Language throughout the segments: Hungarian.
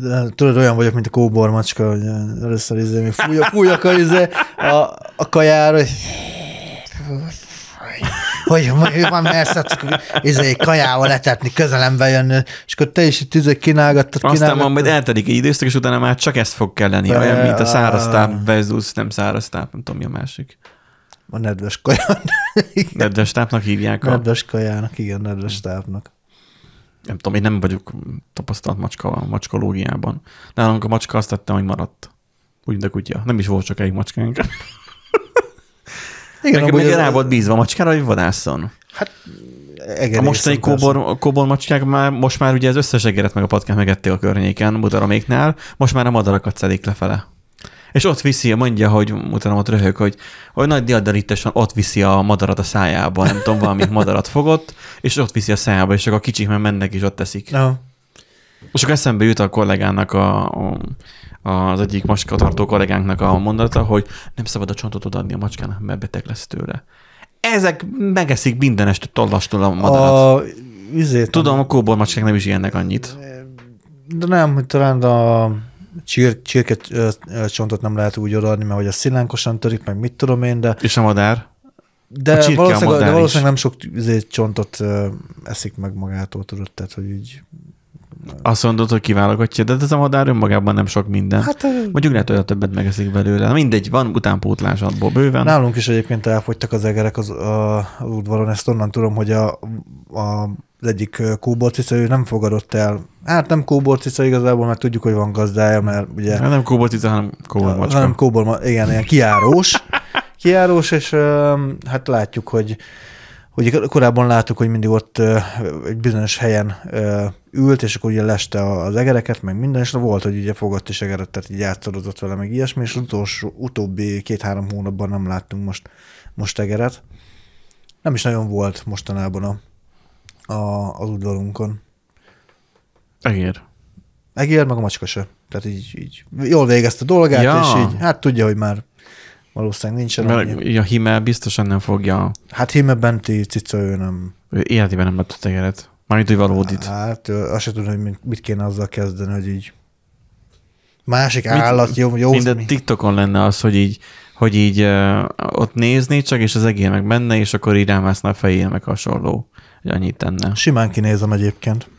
De, tudod, olyan vagyok, mint a kóbormacska, hogy először izé, még fújja, fújjak a, izé, a, a kajára, hogy hogy, hogy van messze, izé, kajával letetni, közelembe jönni, és akkor te is itt izé kínálgattad, Aztán van, majd eltelik egy időszak, és utána már csak ezt fog kelleni, Be, olyan, mint a száraz táp versus nem száraz táp, nem tudom, mi a másik. A nedves kaján. nedves tápnak hívják. A... Nedves kajának, igen, nedves tápnak. Nem tudom, én nem vagyok tapasztalt macska, macskológiában. Nálunk a macska azt tette, hogy maradt. Úgy, de kutya. Nem is volt csak egy macskánk. Igen, Nekem még rá volt bízva a macskára, hogy vadászon. Hát a mostani kóbor, kóbor macskák már, most már ugye az összes egeret meg a patkát megették a környéken, mutaraméknál, most már a madarakat szedik lefele. És ott viszi, mondja, hogy mutatom ott röhög, hogy, hogy nagy diadalitesen ott viszi a madarat a szájába, nem tudom, valami madarat fogott, és ott viszi a szájába, és csak a kicsik már mennek, és ott teszik. No. És akkor eszembe jut a kollégának a, a az egyik macskatartó kollégánknak a mondata, hogy nem szabad a csontot odaadni a macskának, mert beteg lesz tőle. Ezek megeszik minden este tollastól a madarat. A, izét, Tudom, a kóbor macskák nem is ilyennek annyit. De nem, talán a csir, csirket csontot nem lehet úgy odaadni, mert hogy a szilánkosan törik, meg mit tudom én, de... És a madár? De, a valószínűleg, a de valószínűleg nem sok izé, csontot eszik meg magától, tudod, tehát hogy így azt mondod, hogy kiválogatja, de ez a madár önmagában nem sok minden. Hát, Mondjuk lehet, hogy többet megeszik belőle. Mindegy, van utánpótlás abból bőven. Nálunk is egyébként elfogytak az egerek az, a, az udvaron. Ezt onnan tudom, hogy a, a az egyik kóborcica, ő nem fogadott el. Hát nem kóborcica igazából, mert tudjuk, hogy van gazdája, mert ugye... Hát nem kóborcica, hanem kóbormacska. Nem kóbor, igen, ilyen kiárós. kiárós, és hát látjuk, hogy hogy korábban láttuk, hogy mindig ott egy bizonyos helyen ült, és akkor ugye leste az egereket, meg minden, és volt, hogy ugye fogott is egeret, tehát így játszorodott vele, meg ilyesmi, és utolsó, utóbbi két-három hónapban nem láttunk most, most egeret. Nem is nagyon volt mostanában a, a, az udvarunkon. Egér. Egér, meg a macska se. Tehát így, így jól végezte a dolgát, ja. és így, hát tudja, hogy már Valószínűleg nincsen Mert annyi. a hime biztosan nem fogja... Hát hime benti cica ő nem... Ő életében nem lett tegeret. Mármint, hogy valódit. Hát azt sem tudom, hogy mit kéne azzal kezdeni, hogy így másik mit, állat, jó, jó. Minden TikTokon lenne az, hogy így, hogy így uh, ott nézni csak, és az egér meg benne, és akkor így rámászna a fején, meg hasonló. Hogy annyit tenne. Simán kinézem egyébként.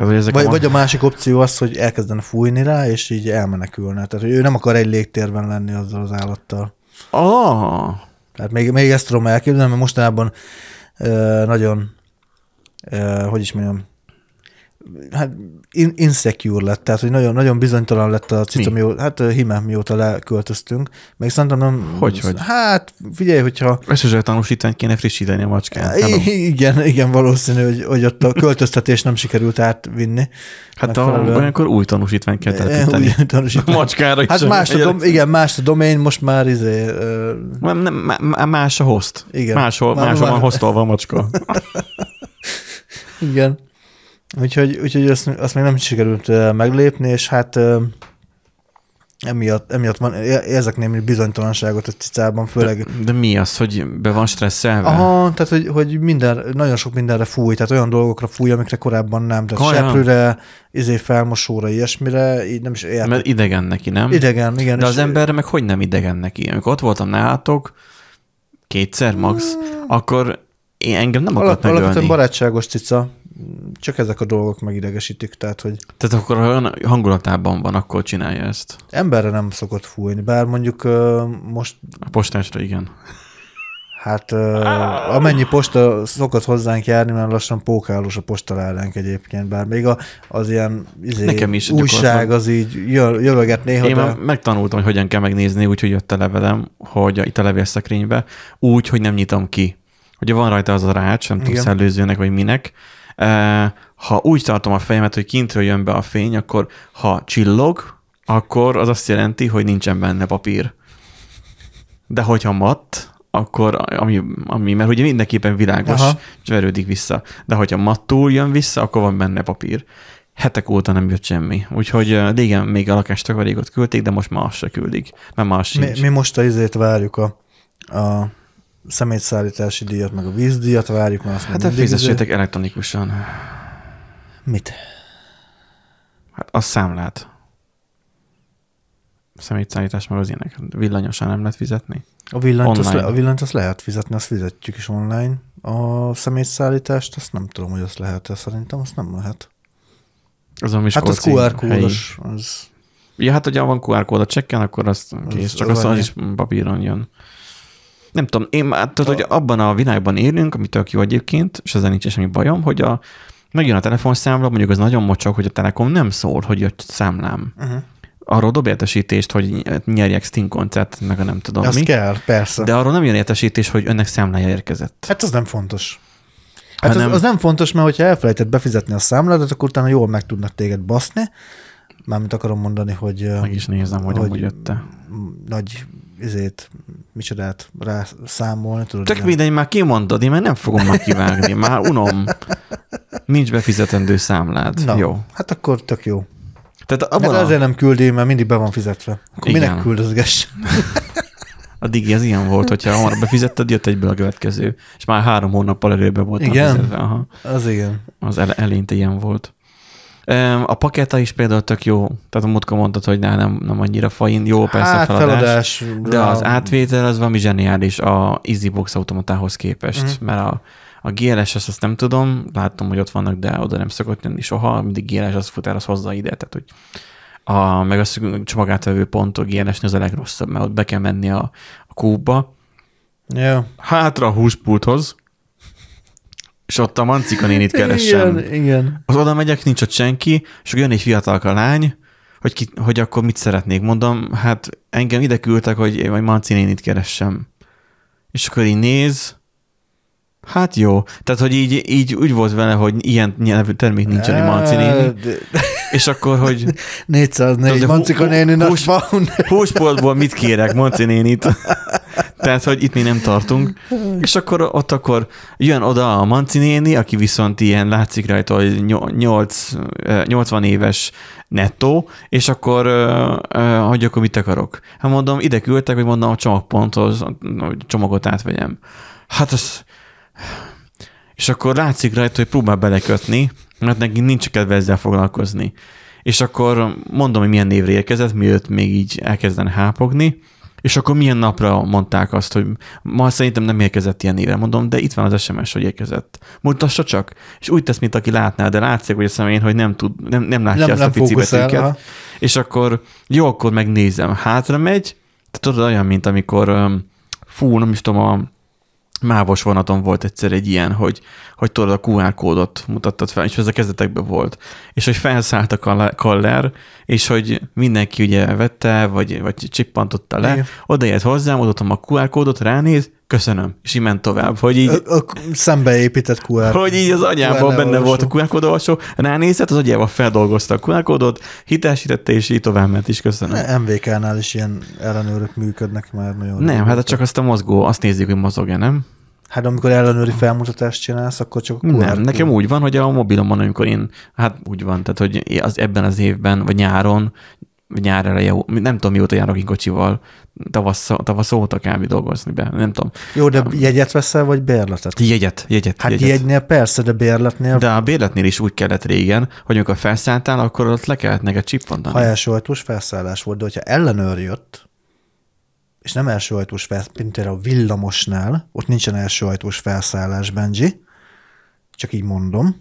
Az, ezek vagy, a... vagy a másik opció az, hogy elkezdene fújni rá, és így elmenekülne. Tehát hogy ő nem akar egy légtérben lenni azzal az állattal. Ah. Tehát még, még ezt tudom elképzelni, mert mostanában uh, nagyon, uh, hogy is mondjam, hát insecure lett, tehát hogy nagyon, nagyon bizonytalan lett a cica, Mi? mióta, hát hime mióta leköltöztünk. Meg szerintem nem... Hogy, hogy? Hát figyelj, hogyha... SSL tanúsítványt kéne frissíteni a macskán. Igen, igen, valószínű, hogy, hogy ott a költöztetés nem sikerült átvinni. Hát a, olyankor új tanúsítványt kell telepíteni. Új tanúsítvány. A macskára is. Hát más a, dom, igen, más a domain, most már izé... Uh... Nem, nem, más a host. Igen. Máshol, máshol van hostolva a macska. igen. Úgyhogy, úgyhogy azt, azt még nem sikerült meglépni, és hát emiatt, emiatt van, érzek némi bizonytalanságot a cicában, főleg... De, de mi az, hogy be van stresszelve? Aha, tehát hogy, hogy minden, nagyon sok mindenre fúj, tehát olyan dolgokra fúj, amikre korábban nem, tehát Olyan. seprőre, izé felmosóra, ilyesmire, így nem is értem. Mert idegen neki, nem? Idegen, igen. De az emberre meg hogy nem idegen neki? Amikor ott voltam nálatok, kétszer max, hmm. akkor én engem nem akart megölni. Alapvetően barátságos cica, csak ezek a dolgok megidegesítik, tehát hogy... Tehát akkor olyan hangulatában van, akkor csinálja ezt. Emberre nem szokott fújni, bár mondjuk uh, most... A postásra igen. Hát uh, amennyi posta szokott hozzánk járni, mert lassan pókálós a postaládánk egyébként, bár még a, az ilyen izé, Nekem is újság az így jövöget néha. Én de... megtanultam, hogy hogyan kell megnézni, úgyhogy jött a levelem, hogy itt a levélszekrénybe, úgy, hogy nem nyitom ki. Ugye van rajta az a rács, nem tudom, szellőzőnek vagy minek, ha úgy tartom a fejemet, hogy kintről jön be a fény, akkor ha csillog, akkor az azt jelenti, hogy nincsen benne papír. De hogyha matt, akkor, ami, ami mert ugye mindenképpen világos, Aha. és verődik vissza. De hogyha mattul jön vissza, akkor van benne papír. Hetek óta nem jött semmi. Úgyhogy régen még a lakástakarékot küldték, de most már azt se küldik. Mert más mi, mi, most a izét várjuk a, a szemétszállítási díjat, meg a vízdíjat várjuk, mert azt Hát fizessétek izé- elektronikusan. Mit? Hát a számlát. Szemétszállítás meg az ilyenek. Villanyosan nem lehet fizetni? A villanyt, azt le, a villanyt azt lehet fizetni, azt fizetjük is online. A szemétszállítást, azt nem tudom, hogy azt lehet-e. Szerintem azt nem lehet. Az a hát az QR kódos. Az... Ja, hát hogyha van QR kód a csekken, akkor azt kész. Az, Csak az, az is papíron jön. Nem tudom, én már, tehát, hogy abban a világban élünk, ami tök jó egyébként, és ezzel nincs semmi bajom, hogy a, megjön a telefonszámla, mondjuk az nagyon mocsok, hogy a Telekom nem szól, hogy jött számlám. Uh-huh. Arról dob értesítést, hogy nyerjek Sting koncert, meg a nem tudom Azt mi. kell, persze. De arról nem jön értesítés, hogy önnek számlája érkezett. Hát az nem fontos. Hát az, nem... az nem fontos, mert hogyha elfelejtett befizetni a számládat, akkor utána jól meg tudnak téged baszni. Mármint akarom mondani, hogy... Meg is nézem, hogy, hogy jött-e. Nagy izét, micsodát rá számolni. Tudod, Tök mindegy, már kimondod, én már nem fogom már kivágni, már unom. Nincs befizetendő számlád. Na, jó. Hát akkor tök jó. Tehát abban hát a... azért nem küldi, mert mindig be van fizetve. Akkor Igen. minek küldözgess? A digi az ilyen volt, hogyha hamar befizetted, jött egyből a következő. És már három hónappal előbb volt igen? fizetve. Aha. Az igen. Az ele- eleinte ilyen volt. A paketa is például tök jó, tehát a mutka mondtad, hogy nem, nem annyira fain, jó persze hát, feladás, feladás, de az átvétel az valami zseniális a EasyBox automatához képest, uh-huh. mert a, a GLS azt, azt nem tudom, látom, hogy ott vannak, de oda nem szokott jönni soha, mindig GLS az futár, az hozza ide, tehát hogy a, meg a csomagátvevő pont a GLS az a legrosszabb, mert ott be kell menni a, a kúba, ja. hátra a húspulthoz, és ott a Mancika nénit keresem. Igen, igen. Az oda megyek, nincs ott senki, és jön egy fiatal lány, hogy, ki, hogy akkor mit szeretnék. Mondom, hát engem ide küldtek, hogy én majd Manci nénit keressem. És akkor így néz, hát jó. Tehát, hogy így, így úgy volt vele, hogy ilyen nyelvű termék nincs, hogy Manci néni. És akkor, hogy... 404 Mancika néni hús, Húspoltból mit kérek, Manci nénit? Tehát, hogy itt mi nem tartunk. És akkor ott akkor jön oda a Manci néni, aki viszont ilyen látszik rajta, hogy 8, 80 éves nettó, és akkor hogy akkor mit akarok? Hát mondom, ide küldtek, hogy mondom a csomagponthoz, hogy csomagot átvegyem. Hát az... És akkor látszik rajta, hogy próbál belekötni, mert neki nincs kedve ezzel foglalkozni. És akkor mondom, hogy milyen névre érkezett, mielőtt még így elkezdene hápogni, és akkor milyen napra mondták azt, hogy ma szerintem nem érkezett ilyen névre. Mondom, de itt van az SMS, hogy érkezett. Mutassa csak. És úgy tesz, mint aki látná, de látszik, hogy a személyén, hogy nem, tud, nem, nem látja nem, ezt nem a pici betűket. És akkor jó, akkor megnézem. Hátra megy, tudod, olyan, mint amikor fú, nem is tudom, a mávos vonaton volt egyszer egy ilyen, hogy, hogy tudod, a QR kódot mutattad fel, és ez a kezdetekben volt. És hogy felszállt a kaller, és hogy mindenki ugye vette, vagy, vagy csippantotta le, odaért hozzám, mutatom a QR kódot, ránéz, köszönöm, és így ment tovább. Hogy így, a, a szembeépített QR Hogy így az QR benne volt a QR kód olvasó, ránézett, az agyával feldolgozta a QR kódot, hitelsítette, és így tovább ment is, köszönöm. MVK-nál is ilyen ellenőrök működnek már nagyon. Nem, hát csak azt a mozgó, azt nézzük, hogy mozog-e, nem? Hát amikor ellenőri felmutatást csinálsz, akkor csak a QR Nem, nekem úgy van, hogy a mobilomon, amikor én, hát úgy van, tehát hogy az ebben az évben, vagy nyáron nyár eleje, nem tudom mióta járok én kocsival, tavasz, tavasz óta kb. dolgozni be, nem tudom. Jó, de jegyet veszel, vagy bérletet? Jegyet, jegyet. Hát jegyet. jegynél persze, de bérletnél... De a bérletnél is úgy kellett régen, hogy amikor felszálltál, akkor ott le kellett neked csippantani. Ha első ajtós felszállás volt, de hogyha ellenőr jött, és nem első ajtós felszállás, mint a villamosnál, ott nincsen első ajtós felszállás, Benji, csak így mondom,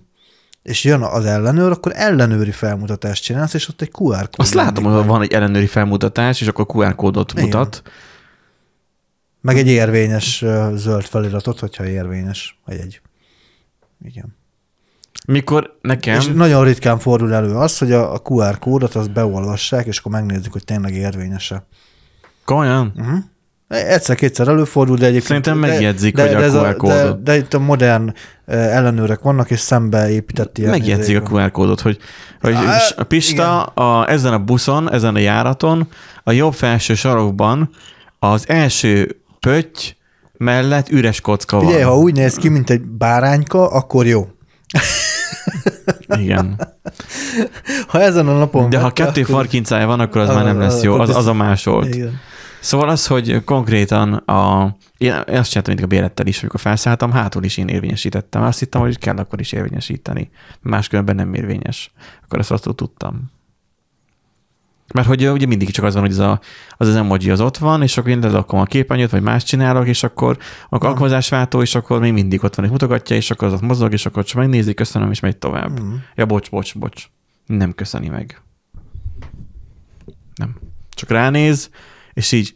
és jön az ellenőr, akkor ellenőri felmutatást csinálsz, és ott egy QR kód. Azt látom, hogy van egy ellenőri felmutatás, és akkor QR kódot Igen. mutat. Meg egy érvényes zöld feliratot, hogyha érvényes vagy egy. Igen. Mikor nekem... És nagyon ritkán fordul elő az, hogy a QR kódot azt beolvassák, és akkor megnézik, hogy tényleg érvényese. Komolyan? Uh-huh. Egyszer-kétszer előfordul, de egyébként... Szerintem megjegyzik, de, hogy de a QR kódot. De, de, itt a modern ellenőrek vannak, és szembe épített ilyen... Megjegyzik a QR kódot, hogy, hogy a Pista a, ezen a buszon, ezen a járaton, a jobb felső sarokban az első pötty mellett üres kocka van. Ugye, ha úgy néz ki, mint egy bárányka, akkor jó. Igen. Ha ezen a napon... De ha kettő akkor... farkincája van, akkor az, az már nem lesz jó, az, az a másolt. Igen. Szóval az, hogy konkrétan a, én azt csináltam mint a bélettel is, amikor felszálltam, hátul is én érvényesítettem. Azt hittem, hogy kell akkor is érvényesíteni. Máskülönben nem érvényes. Akkor ezt rosszul tudtam. Mert hogy ugye mindig csak az van, hogy az a, az, az emoji az ott van, és akkor én lelakom a képernyőt, vagy más csinálok, és akkor a alkalmazásváltó, és akkor még mindig ott van, és mutogatja, és akkor az ott mozog, és akkor csak megnézi, köszönöm, és megy tovább. Mm. Ja, bocs, bocs, bocs. Nem köszöni meg. Nem. Csak ránéz, és így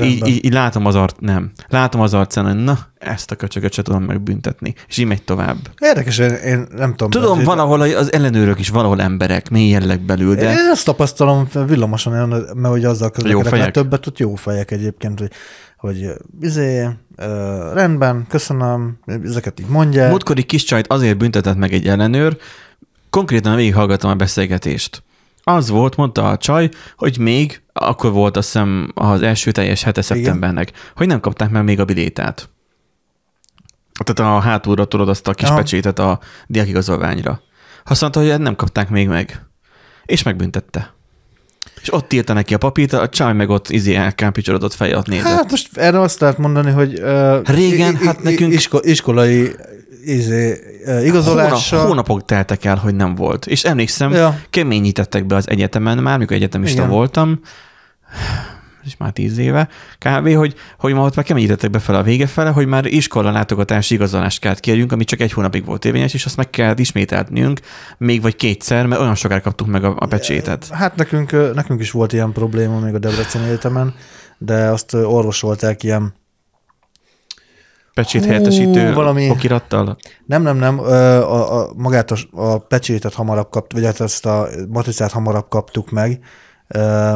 így, így, így, látom az arc, nem. Látom az arcán, hogy na, ezt a köcsögöt se tudom megbüntetni. És így megy tovább. Érdekes, én, én nem tudom. Tudom, valahol az ellenőrök is valahol emberek, mély jelleg belül, de... Én ezt tapasztalom villamosan, mert hogy azzal közlekedek, mert többet ott jó fejek egyébként, hogy, hogy izé, rendben, köszönöm, ezeket így mondják. Múltkori kis csajt azért büntetett meg egy ellenőr, konkrétan végighallgattam a beszélgetést az volt, mondta a csaj, hogy még, akkor volt azt hiszem az első teljes hete szeptembernek, Igen. hogy nem kapták meg még a bilétát. Tehát a hátulra tudod azt a kis Aha. pecsétet a diákigazolványra. Azt mondta, hogy nem kapták még meg. És megbüntette. És ott írta neki a papírt, a csaj meg ott izé elkámpicsorodott feje ott nézett. Hát most erre azt lehet mondani, hogy uh, régen, hát nekünk... Isko, iskolai izé, igazolása. Hónap, hónapok teltek el, hogy nem volt. És emlékszem, ja. keményítettek be az egyetemen már, mikor egyetemista Igen. voltam, és már tíz éve kb., hogy, hogy ma ott már keményítettek be fel a vége fele, hogy már iskola látogatási igazolást kellett kérjünk, ami csak egy hónapig volt érvényes, és azt meg kellett ismételnünk még vagy kétszer, mert olyan sokára kaptuk meg a, a pecsétet. Hát nekünk, nekünk is volt ilyen probléma még a Debrecen Egyetemen, de azt orvosolták ilyen pecsét helyettesítő valami... okirattal? Nem, nem, nem. A, a, magát a, a pecsétet hamarabb kapt, vagy hát ezt a matricát hamarabb kaptuk meg,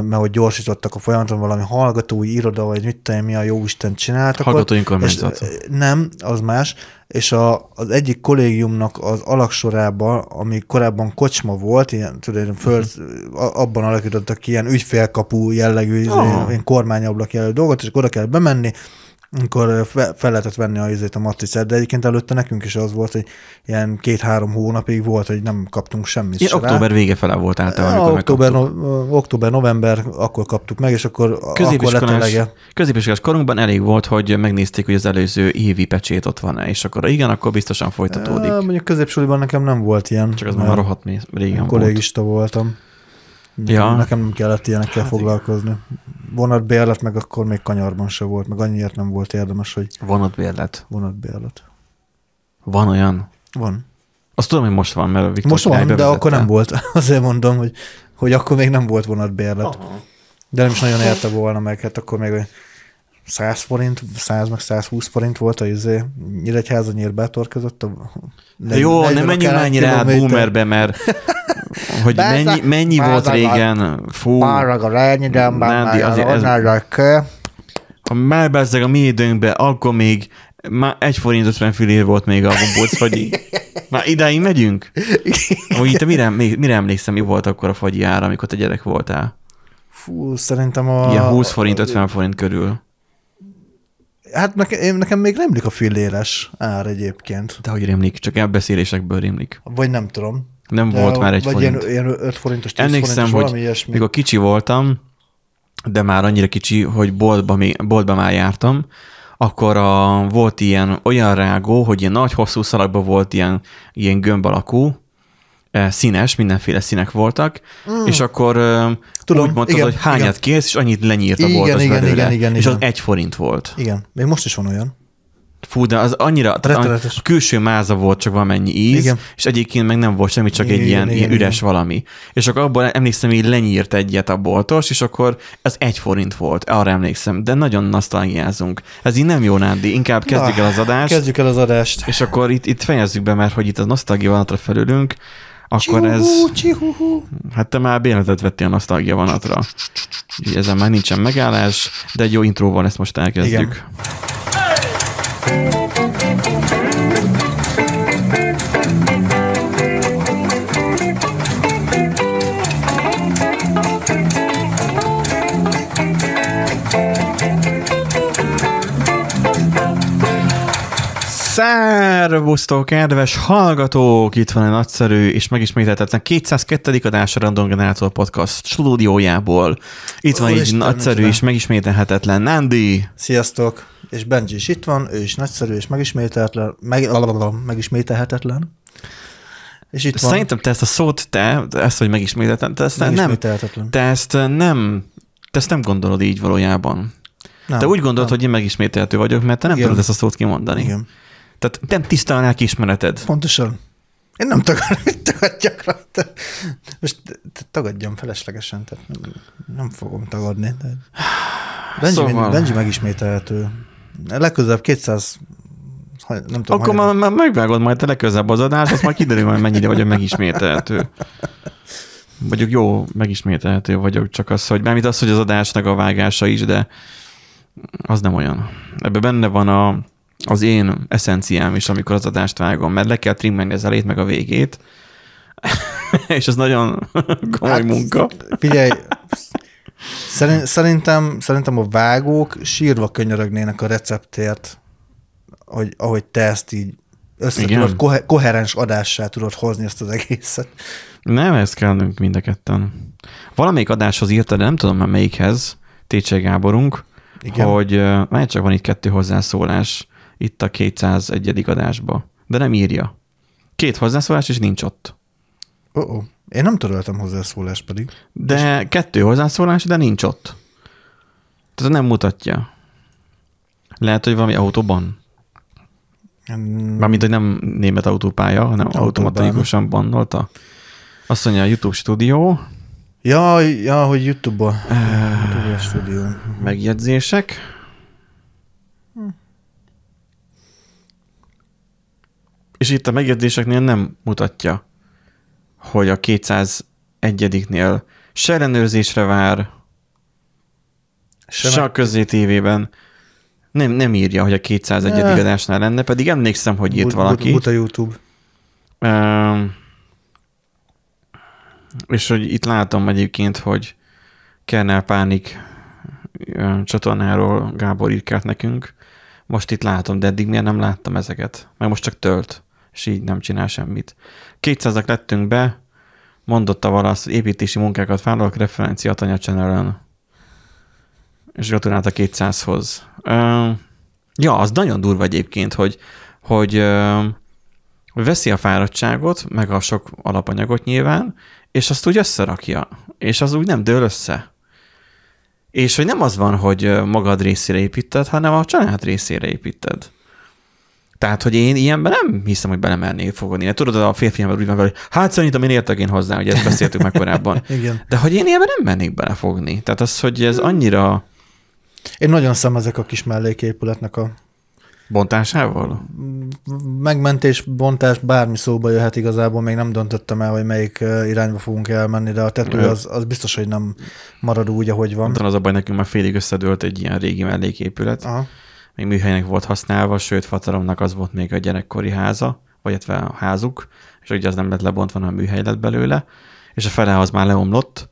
mert hogy gyorsítottak a folyamaton, valami hallgatói iroda, vagy mit tudom, mi a jó Isten csináltak. Hallgatói önkormányzat. Nem, az más. És a, az egyik kollégiumnak az alaksorában, ami korábban kocsma volt, ilyen, tudod, föl, uh-huh. abban alakítottak ki ilyen ügyfélkapu jellegű, oh. ilyen kormányablak jellegű dolgot, és oda kell bemenni, amikor fel lehetett venni a, a matricát, de egyébként előtte nekünk is az volt, hogy ilyen két-három hónapig volt, hogy nem kaptunk semmit Ilyen október vége fele volt általában, amikor október, no, október, november, akkor kaptuk meg, és akkor, akkor lett elege. Középiskolás korunkban elég volt, hogy megnézték, hogy az előző évi pecsét ott van-e, és akkor igen, akkor biztosan folytatódik. Mondjuk középsuliban nekem nem volt ilyen. Csak az már rohadt régen kollégista volt. voltam. Ja. Nekem nem kellett ilyenekkel hát foglalkozni. Vonatbérlet, meg akkor még kanyarban se volt, meg annyiért nem volt érdemes, hogy... Vonatbérlet? Vonatbérlet. Van olyan? Van. Azt tudom, hogy most van, mert a Viktor Most van, de akkor nem volt. Azért mondom, hogy, hogy akkor még nem volt vonatbérlet. Aha. De nem is nagyon érte volna meg, hát akkor még 100 forint, 100 meg 120 forint volt a izé, Nyíregyháza nyírbátor között. A Jó, nem menjünk már ennyire át boomerbe, mert hogy mennyi, mennyi volt régen, fú. Párag a lányidemben, Nádi, azért ez, ha már bezzeg a mi időnkben, akkor még már egy forint 50 fillér volt még a gombóc fagyi. Már idáig megyünk? Úgy te mire, mire emlékszem, mi volt akkor a fagyi ára, amikor te gyerek voltál? Fú, szerintem a... Ilyen 20 forint, 50 forint körül. Hát nekem, nekem még remlik a filléres ár egyébként. De hogy remlik? Csak elbeszélésekből remlik. Vagy nem tudom. Nem de volt már egy vagy forint. Vagy ilyen, ilyen 5 forintos, 10 Emlékszem, forintos, hogy valami ilyesmi. mikor kicsi voltam, de már annyira kicsi, hogy boltba, boltba már jártam, akkor a, volt ilyen olyan rágó, hogy ilyen nagy hosszú szalagban volt ilyen, ilyen gömb alakú, eh, színes, mindenféle színek voltak, mm. és akkor Tudom, úgy mondtad, igen, hogy hányat igen. kész, és annyit lenyírta igen, volt az igen, belőle, igen, igen, és igen. az egy forint volt. Igen, még most is van olyan. Fú, de az annyira, a, a külső máza volt csak valamennyi íz, igen. és egyébként meg nem volt semmi, csak igen, egy ilyen, igen, ilyen üres igen. valami. És akkor abból emlékszem, hogy lenyírt egyet a boltos, és akkor ez egy forint volt, arra emlékszem, de nagyon nosztalgiázunk. Ez így nem jó, Nádi, inkább kezdjük Na, el az adást. Kezdjük el az adást. És akkor itt, itt fejezzük be, mert hogy itt a nosztalgia vonatra felülünk, akkor ez... Hát te már béletet vettél a nosztalgia vonatra. Így ezen már nincsen megállás, de egy jó intróval ezt most elkezdjük. Igen. Szervusztok, kedves hallgatók! Itt van egy nagyszerű és megismételhetetlen 202. adás a Random Generator Podcast stúdiójából. Itt van egy nagyszerű és megismételhetetlen Nandi. Sziasztok! És Benji is itt van, ő is nagyszerű és megismételhetetlen. Meg, megismételhetetlen. És itt van. Szerintem te ezt a szót, te, ezt, hogy megismételten, te ezt nem, te ezt nem, te ezt nem gondolod így valójában. Nem, te úgy gondolod, nem. hogy én megismételhető vagyok, mert te nem Igen. tudod ezt a szót kimondani. Igen. Tehát nem tiszta a. Pontosan. Én nem tagadjak rajta. Most tagadjam feleslegesen, tehát nem, nem fogom tagadni. De... Benji, szóval... Benji megismételhető. Legközelebb 200 nem tudom, Akkor már, már megvágod majd te legközelebb az adás, azt majd kiderül, hogy mennyire vagyok megismételhető. Vagyok jó, megismételhető vagyok, csak az, hogy mármint az, hogy az adásnak a vágása is, de az nem olyan. Ebben benne van a, az én eszenciám is, amikor az adást vágom, mert le kell trimmelni az elét meg a végét, és ez nagyon komoly hát, munka. Figyelj, szerintem, szerintem a vágók sírva könyörögnének a receptért, hogy, ahogy te ezt így össze tudod, kohe- koherens adássá tudod hozni ezt az egészet. Nem, ezt kellünk mind a ketten. Valamelyik adáshoz írta, de nem tudom már melyikhez, Técsé Gáborunk, Igen. hogy már csak van itt kettő hozzászólás itt a 201. adásba, de nem írja. Két hozzászólás, és nincs ott. Oh, oh. Én nem töröltem hozzászólást pedig. De és... kettő hozzászólás, de nincs ott. Tehát nem mutatja. Lehet, hogy valami autóban. Mármint, hogy nem német autópálya, hanem Autóbán. automatikusan bannolta. Azt mondja, a YouTube stúdió. Ja, ja hogy YouTube-ba. YouTube stúdió. Megjegyzések. Hm. És itt a megjegyzéseknél nem mutatja, hogy a 201-nél se ellenőrzésre vár, se, se a közé tévében nem, nem írja, hogy a 201. Ne. adásnál lenne, pedig emlékszem, hogy írt valaki. But a YouTube. Uh, és hogy itt látom egyébként, hogy Kernel Pánik uh, csatornáról Gábor írkált nekünk. Most itt látom, de eddig miért nem láttam ezeket? Meg most csak tölt, és így nem csinál semmit. 200 lettünk be, mondotta valasz, építési munkákat vállalok referencia Tanya channel és gratulált a 200-hoz. Uh, ja, az nagyon durva egyébként, hogy, hogy veszi a fáradtságot, meg a sok alapanyagot nyilván, és azt úgy összerakja, és az úgy nem dől össze. És hogy nem az van, hogy magad részére építed, hanem a család részére építed. Tehát, hogy én ilyenben nem hiszem, hogy belemernék fogni. Tudod, a férfi ember úgy van hogy hát szerintem én értek én hozzá, hogy ezt beszéltük meg korábban. Igen. De hogy én ilyenben nem mennék belefogni. Tehát az, hogy ez annyira én nagyon szemezek a kis melléképületnek a Bontásával? Megmentés, bontás, bármi szóba jöhet igazából, még nem döntöttem el, hogy melyik irányba fogunk elmenni, de a tető az, az biztos, hogy nem marad úgy, ahogy van. Az a baj, nekünk már félig összedőlt egy ilyen régi melléképület. Aha. Még műhelynek volt használva, sőt, fataromnak az volt még a gyerekkori háza, vagy a házuk, és ugye az nem lett lebontva, hanem a műhely lett belőle, és a fele az már leomlott,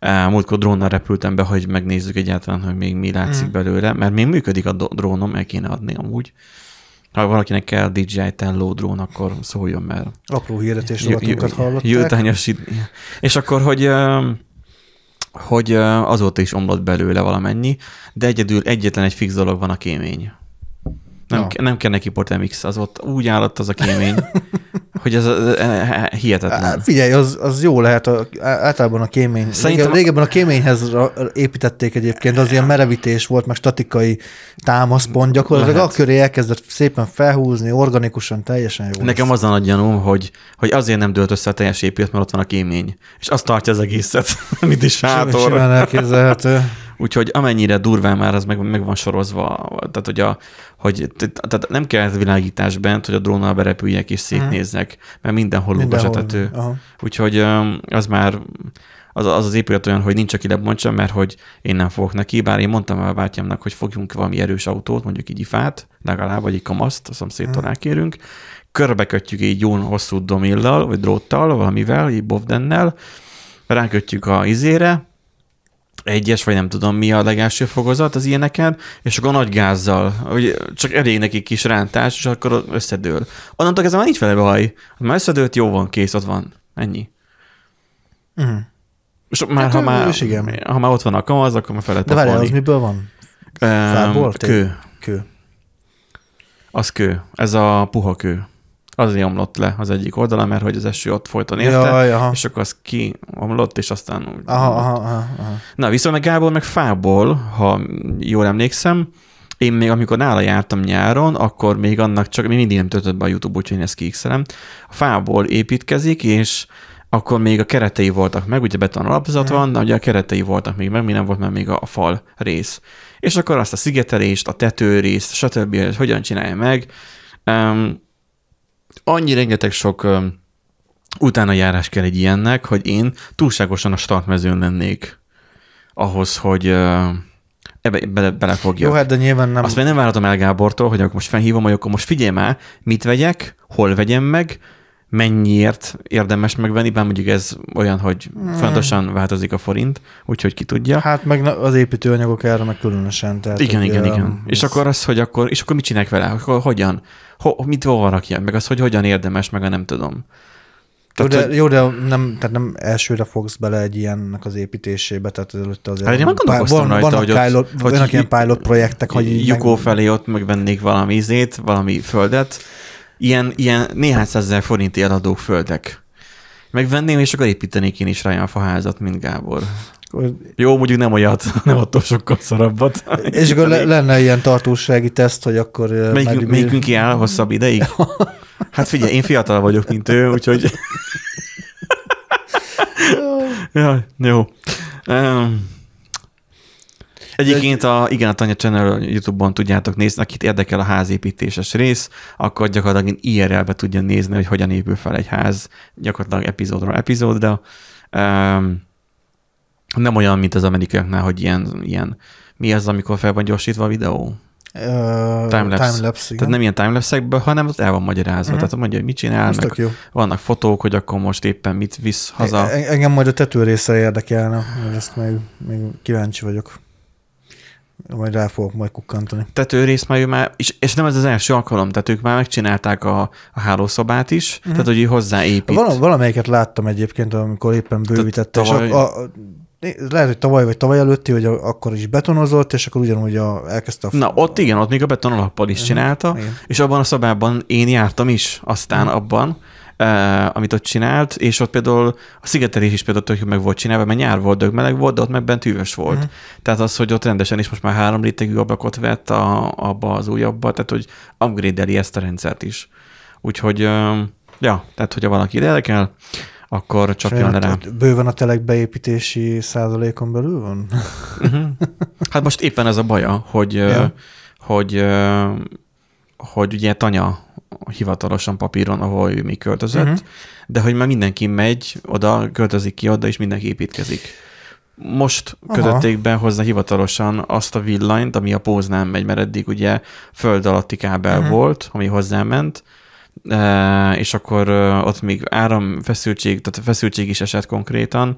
Múltkor drónnal repültem be, hogy megnézzük egyáltalán, hogy még mi látszik mm. belőle, mert még működik a drónom, el kéne adni amúgy. Ha valakinek kell DJI Tello drón, akkor szóljon, mert... Apró hirdetés rovatunkat hallották. Jutányos, és akkor, hogy hogy azóta is omlott belőle valamennyi, de egyedül egyetlen egy fix dolog van a kémény. Nem, no. nem kell neki Portemix, az ott úgy állott az a kémény, hogy ez hihetetlen. Figyelj, az, az jó lehet, a, általában a kémény. Szerintem... Régebben a kéményhez építették egyébként, az ilyen merevítés volt, meg statikai támaszpont, gyakorlatilag lehet. a köré elkezdett szépen felhúzni, organikusan, teljesen jó. Nekem az a nagy gyanúm, hogy, hogy azért nem dőlt össze a teljes épület, mert ott van a kémény. És azt tartja az egészet, mint is sátor. Simán elképzelhető. Úgyhogy amennyire durván már az meg, meg van sorozva, tehát hogy, a, hogy tehát nem kell világítás bent, hogy a drónnal berepüljek és szétnéznek, mert mindenhol lúgasetető. Úgyhogy az már az, az az épület olyan, hogy nincs, aki lebontsa, mert hogy én nem fogok neki, bár én mondtam a bátyámnak, hogy fogjunk valami erős autót, mondjuk így ifát, legalább, vagy egy kamaszt, a szomszédtól hmm. elkérünk, körbekötjük így jó hosszú domillal, vagy dróttal, valamivel, így bovdennel, rákötjük a izére, egyes, vagy nem tudom mi a legelső fokozat az ilyeneken, és akkor nagy gázzal, hogy csak elég neki kis rántás, és akkor összedől. Onnantól kezdve már nincs vele baj. Már összedőlt, jó van, kész, ott van. Ennyi. Uh-huh. És már, hát, ha, már, igen. ha már ott van a kamaz, akkor már felett De várjál, az miből van? Fából? Kő. Kő. Az kő. Ez a puha kő. Azért omlott le az egyik oldala, mert hogy az eső ott folyton érte, Jaj, aha. és akkor az kiomlott, és aztán úgy Aha, aha, aha, aha. Na, viszont meg Gábor meg fából, ha jól emlékszem, én még amikor nála jártam nyáron, akkor még annak csak, még mindig nem töltött be a YouTube, úgyhogy én ezt kiixelem. A fából építkezik, és akkor még a keretei voltak meg, ugye beton alapzat van, de ugye a keretei voltak még meg, mi nem volt meg még a, a fal rész. És akkor azt a szigetelést, a tetőrészt, stb. hogy hogyan csinálja meg. Um, annyi rengeteg sok utána járás kell egy ilyennek, hogy én túlságosan a startmezőn lennék ahhoz, hogy ebbe bele, belefogjak. Jó, hát de nyilván nem... Azt még nem várhatom el Gábortól, hogy akkor most felhívom, hogy akkor most figyelj már, mit vegyek, hol vegyem meg, mennyiért érdemes megvenni, bár mondjuk ez olyan, hogy fontosan változik a forint, úgyhogy ki tudja. Hát meg az építőanyagok erre meg különösen. Tehát, igen, hogy, igen, igen. És ez- akkor az, hogy akkor, és akkor mit csinálják vele? Akkor hogyan? Ho, mit hova rakja? Meg az, hogy hogyan érdemes, meg a nem tudom. Jó, Tehát, de, hogy- jó, de nem, tehát nem elsőre fogsz bele egy ilyennek az építésébe, tehát előtte azért Hát én már gondolkoztam van, rajta, vannak hogy ott- pilot, hogy vannak ilyen pilot projektek, hogy Jukó meg- felé ott megvennék valami izét, valami földet, ilyen, ilyen néhány százezer forinti eladó földek. Megvenném, és akkor építenék én is rá olyan faházat, mint Gábor. Jó, mondjuk nem olyat, nem attól sokkal szarabbat. És akkor le, lenne ilyen tartósági teszt, hogy akkor... Melyikünk, meddig- melyikünk kiáll hosszabb ideig? Hát figyelj, én fiatal vagyok, mint ő, úgyhogy... ja, jó. Um, Egyébként a, igen, a Tanya Channel YouTube-on tudjátok nézni, akit érdekel a házépítéses rész, akkor gyakorlatilag IRL-be tudja nézni, hogy hogyan épül fel egy ház, gyakorlatilag epizódról epizódra. Um, nem olyan, mint az amerikaiaknál, hogy ilyen, ilyen mi az, amikor fel van gyorsítva a videó? Ö, Timelapse. Timelapse. Tehát nem ilyen timelapse hanem ott el van magyarázva. Uh-huh. Tehát mondja, hogy mit csinál, Ez meg jó. vannak fotók, hogy akkor most éppen mit visz haza. E- Engem majd a tető része érdekelne, mert ezt még, még kíváncsi vagyok. Majd rá fogok majd kukkantani. már ő már, és, és nem ez az első alkalom, tehát ők már megcsinálták a, a hálószobát is, uh-huh. tehát hogy ő hozzáépít. Val- valamelyiket láttam egyébként, amikor éppen bővítette, és a, a, lehet, hogy tavaly vagy tavaly előtti, hogy akkor is betonozott, és akkor ugyanúgy a, elkezdte a... Na, ott igen, ott még a beton alappal is csinálta, Mhm. Igen. és abban a szobában én jártam is, aztán abban, uh, amit ott csinált, és ott például a szigetelés is például tök meg volt csinálva, mert nyár volt, meleg volt, de ott meg bent hűvös volt. Mhm. Tehát az, hogy ott rendesen is most már három rétegű ablakot vett a, abba az újabba, tehát hogy upgrade ezt a rendszert is. Úgyhogy, uh, ja, tehát hogyha valaki érdekel, akkor csapjon le rá. Bőven a telek beépítési százalékon belül van? Uh-huh. Hát most éppen ez a baja, hogy, Ja. hogy, hogy ugye Tanya hivatalosan papíron, ahol ő még költözött, uh-huh. de hogy már mindenki megy oda, költözik ki oda, és mindenki építkezik. Most Aha. kötötték be hozzá hivatalosan azt a villanyt, ami a póznán megy, mert eddig ugye föld alatti kábel uh-huh. volt, ami hozzáment, e, és akkor ott még áramfeszültség, tehát feszültség is esett konkrétan,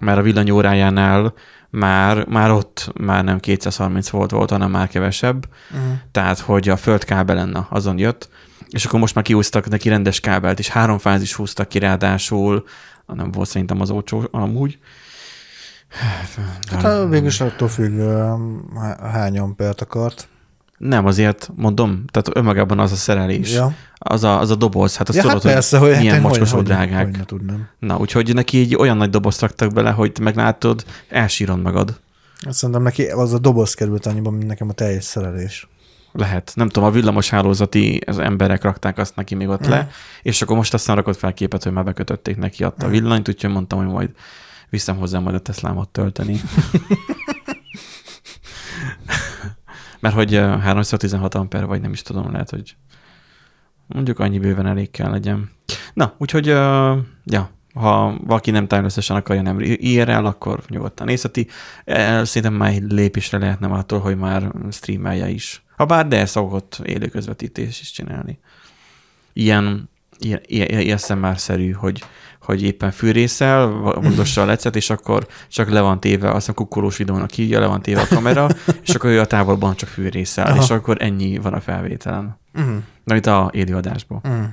mert a villanyórájánál már, már ott már nem 230 volt volt, hanem már kevesebb, Uh-huh. tehát hogy a földkábelen na, azon jött, és akkor most már kiúztak neki rendes kábelt, és három fázis húztak ki ráadásul, nem volt szerintem az olcsó amúgy. Hát végülis attól függ, hány ampert akart. Nem, azért mondom, tehát önmagában az a szerelés, Ja, az, a, az a doboz, hát azt ja tudod, hát persze, hogy hogy hát milyen én mocskosó hogy, drágák. Hogy ne tudnám. Na, úgyhogy neki egy olyan nagy dobozt raktak bele, hogy meglátod, elsírod magad. Azt szerintem neki az a doboz került annyiban, mint nekem a teljes szerelés. Lehet. Nem tudom, a villamos hálózati az emberek rakták azt neki még ott Mhm. le, és akkor most aztán rakott fel képet, hogy már bekötötték neki adta a villanyt, úgyhogy mondtam, hogy majd viszem hozzá majd a Teslámat tölteni. Mert hogy ö, 316 amper, vagy nem is tudom, lehet, hogy mondjuk annyi bőven elég kell legyen. Na, úgyhogy, ja, ha valaki nem timeless akarja, nem IRL, akkor nyugodtan nézheti. E, Szerintem már egy lépésre lehetne attól, hogy már streamelje is. Ha bár de szokott élő közvetítés is csinálni. Ilyen, ilyen, ilyen SMR-szerű, hogy, hogy éppen fűrészel, mondossa a lecet, és akkor csak le van téve, azt a kukkolós videónak hívja, le van téve a kamera, és akkor ő a távolban csak fűrészel, Aha. és akkor ennyi van a felvételen. Uh-huh. Na, itt a élőadásból. Uh-huh.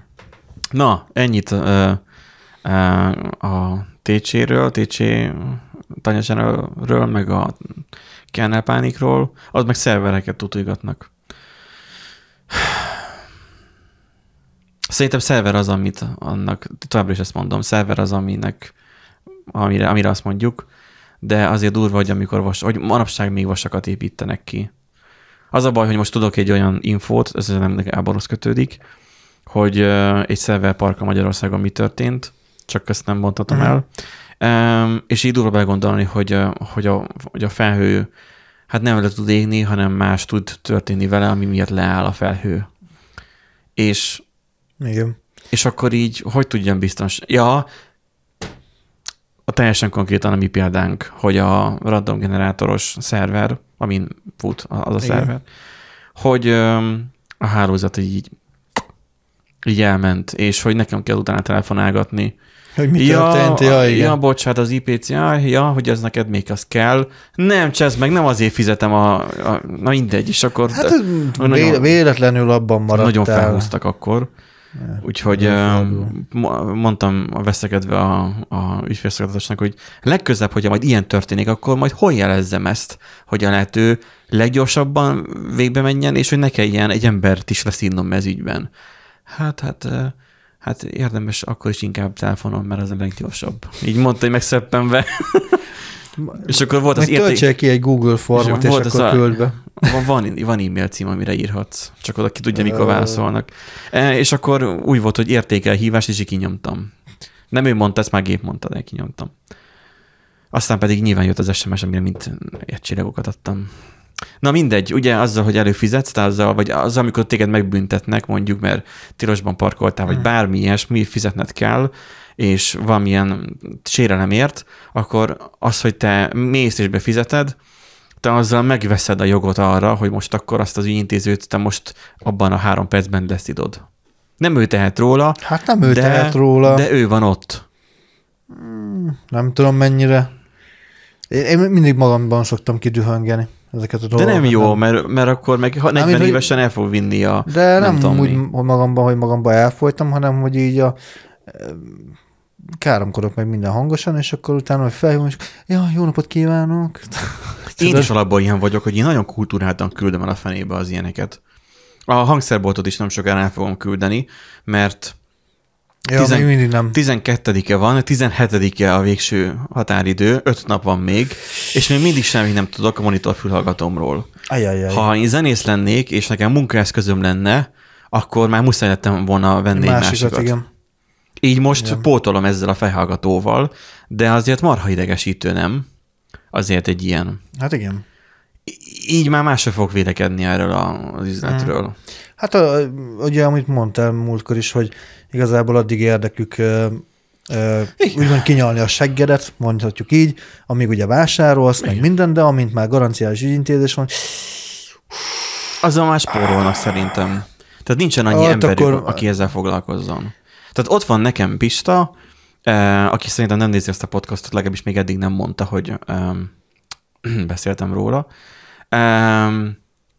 Na, ennyit uh, uh, a TC-ről, TC Tanya Channel-ről, meg a Kernel Pánikról, az meg szervereket tutulgatnak. Szerintem szerver az, amit annak, továbbra is ezt mondom, szerver az, aminek, amire, amire azt mondjuk, de azért durva, hogy amikor vas, hogy manapság még vasakat építenek ki. Az a baj, hogy most tudok egy olyan infót, ez nem Gáborhoz kötődik, hogy egy szerverpark a Magyarországon mi történt, csak ezt nem mondhatom uh-huh. el. Um, és így durva begondolni, hogy, hogy, a, hogy a felhő hát nem le tud égni, hanem más tud történni vele, ami miatt leáll a felhő. És, Igen. és akkor így, hogy tudjam biztos? Ja, a teljesen konkrétan a mi példánk, hogy a random generátoros szerver, amin fut az a Igen. szerver, hogy a hálózat így, így elment, és hogy nekem kell utána telefonálgatni, hogy mi ja, történt? Ja, igen. ja, bocsánat, az IPC, ja, ja, hogy ez neked még az kell. Nem, csesz meg, nem azért fizetem a, a na mindegy, és akkor... Hát nagyon, véletlenül abban maradt Nagyon felhúztak akkor. Úgyhogy mondtam a veszekedve a, a ügyfélszolgáltatásnak, hogy legközebb, hogyha majd ilyen történik, akkor majd hol jelezzem ezt, hogy a lehető leggyorsabban végbe menjen, és hogy ne kelljen egy embert is leszínnom ez ügyben. Hát, hát hát érdemes akkor is inkább telefonon, mert az a leggyorsabb. Így mondta, hogy megszeppenve. és akkor volt az érték... ki egy Google formot, és, és akkor a... küld be. Van, van, van e-mail cím, amire írhatsz, csak oda ki tudja, mikor válaszolnak. E, és akkor úgy volt, hogy értékel hívást, és így kinyomtam. Nem ő mondta, ezt már gép mondta, de kinyomtam. Aztán pedig nyilván jött az SMS, amire mint egy csillagokat adtam. Na mindegy, ugye azzal, hogy előfizetsz, azzal, vagy azzal, amikor téged megbüntetnek, mondjuk, mert tilosban parkoltál, vagy hmm. bármi ilyesmi, fizetned kell, és valamilyen sérelemért, akkor az, hogy te mész és befizeted, te azzal megveszed a jogot arra, hogy most akkor azt az ügyintézőt te most abban a három percben leszidod. Nem ő tehet róla. Hát nem ő de, tehet róla. De ő van ott. Hmm, nem tudom mennyire. Én mindig magamban szoktam kidühöngeni ezeket a dolgokat. De nem jó, nem. Mert, mert akkor meg 40 nem, évesen hogy... el fog vinni a... De nem, nem úgy mi. magamban, hogy magamban elfolytam, hanem hogy így a káromkodok meg minden hangosan, és akkor utána, hogy felhívom, és ja, jó napot kívánok. Én is alapból ilyen vagyok, hogy én nagyon kultúráltan küldöm el a fenébe az ilyeneket. A hangszerboltot is nem sokára el fogom küldeni, mert Ja, Tizen, még mindig nem. 12-e van, 17-e a végső határidő, 5 nap van még, és még mindig semmit nem tudok a monitor fülhallgatomról. Ajajaj. Ha én zenész lennék, és nekem munkaeszközöm lenne, akkor már muszáj lettem volna venni másikat, egy másikat. Igen. Így most igen. pótolom ezzel a fejhallgatóval, de azért marha idegesítő, nem? Azért egy ilyen. Hát igen. Így már másra fog vélekedni erről az üzletről. Hmm. Hát ugye, amit mondtál múltkor is, hogy igazából addig érdekük úgymond kinyalni a seggedet, mondhatjuk így, amíg ugye vásárolsz, meg minden, de amint már garanciális ügyintézés van, azzal már spórolnak szerintem. Tehát nincsen annyi hát ember, akkor... aki ezzel foglalkozzon. Tehát ott van nekem Pista, aki szerintem nem nézi ezt a podcastot, legalábbis még eddig nem mondta, hogy beszéltem róla.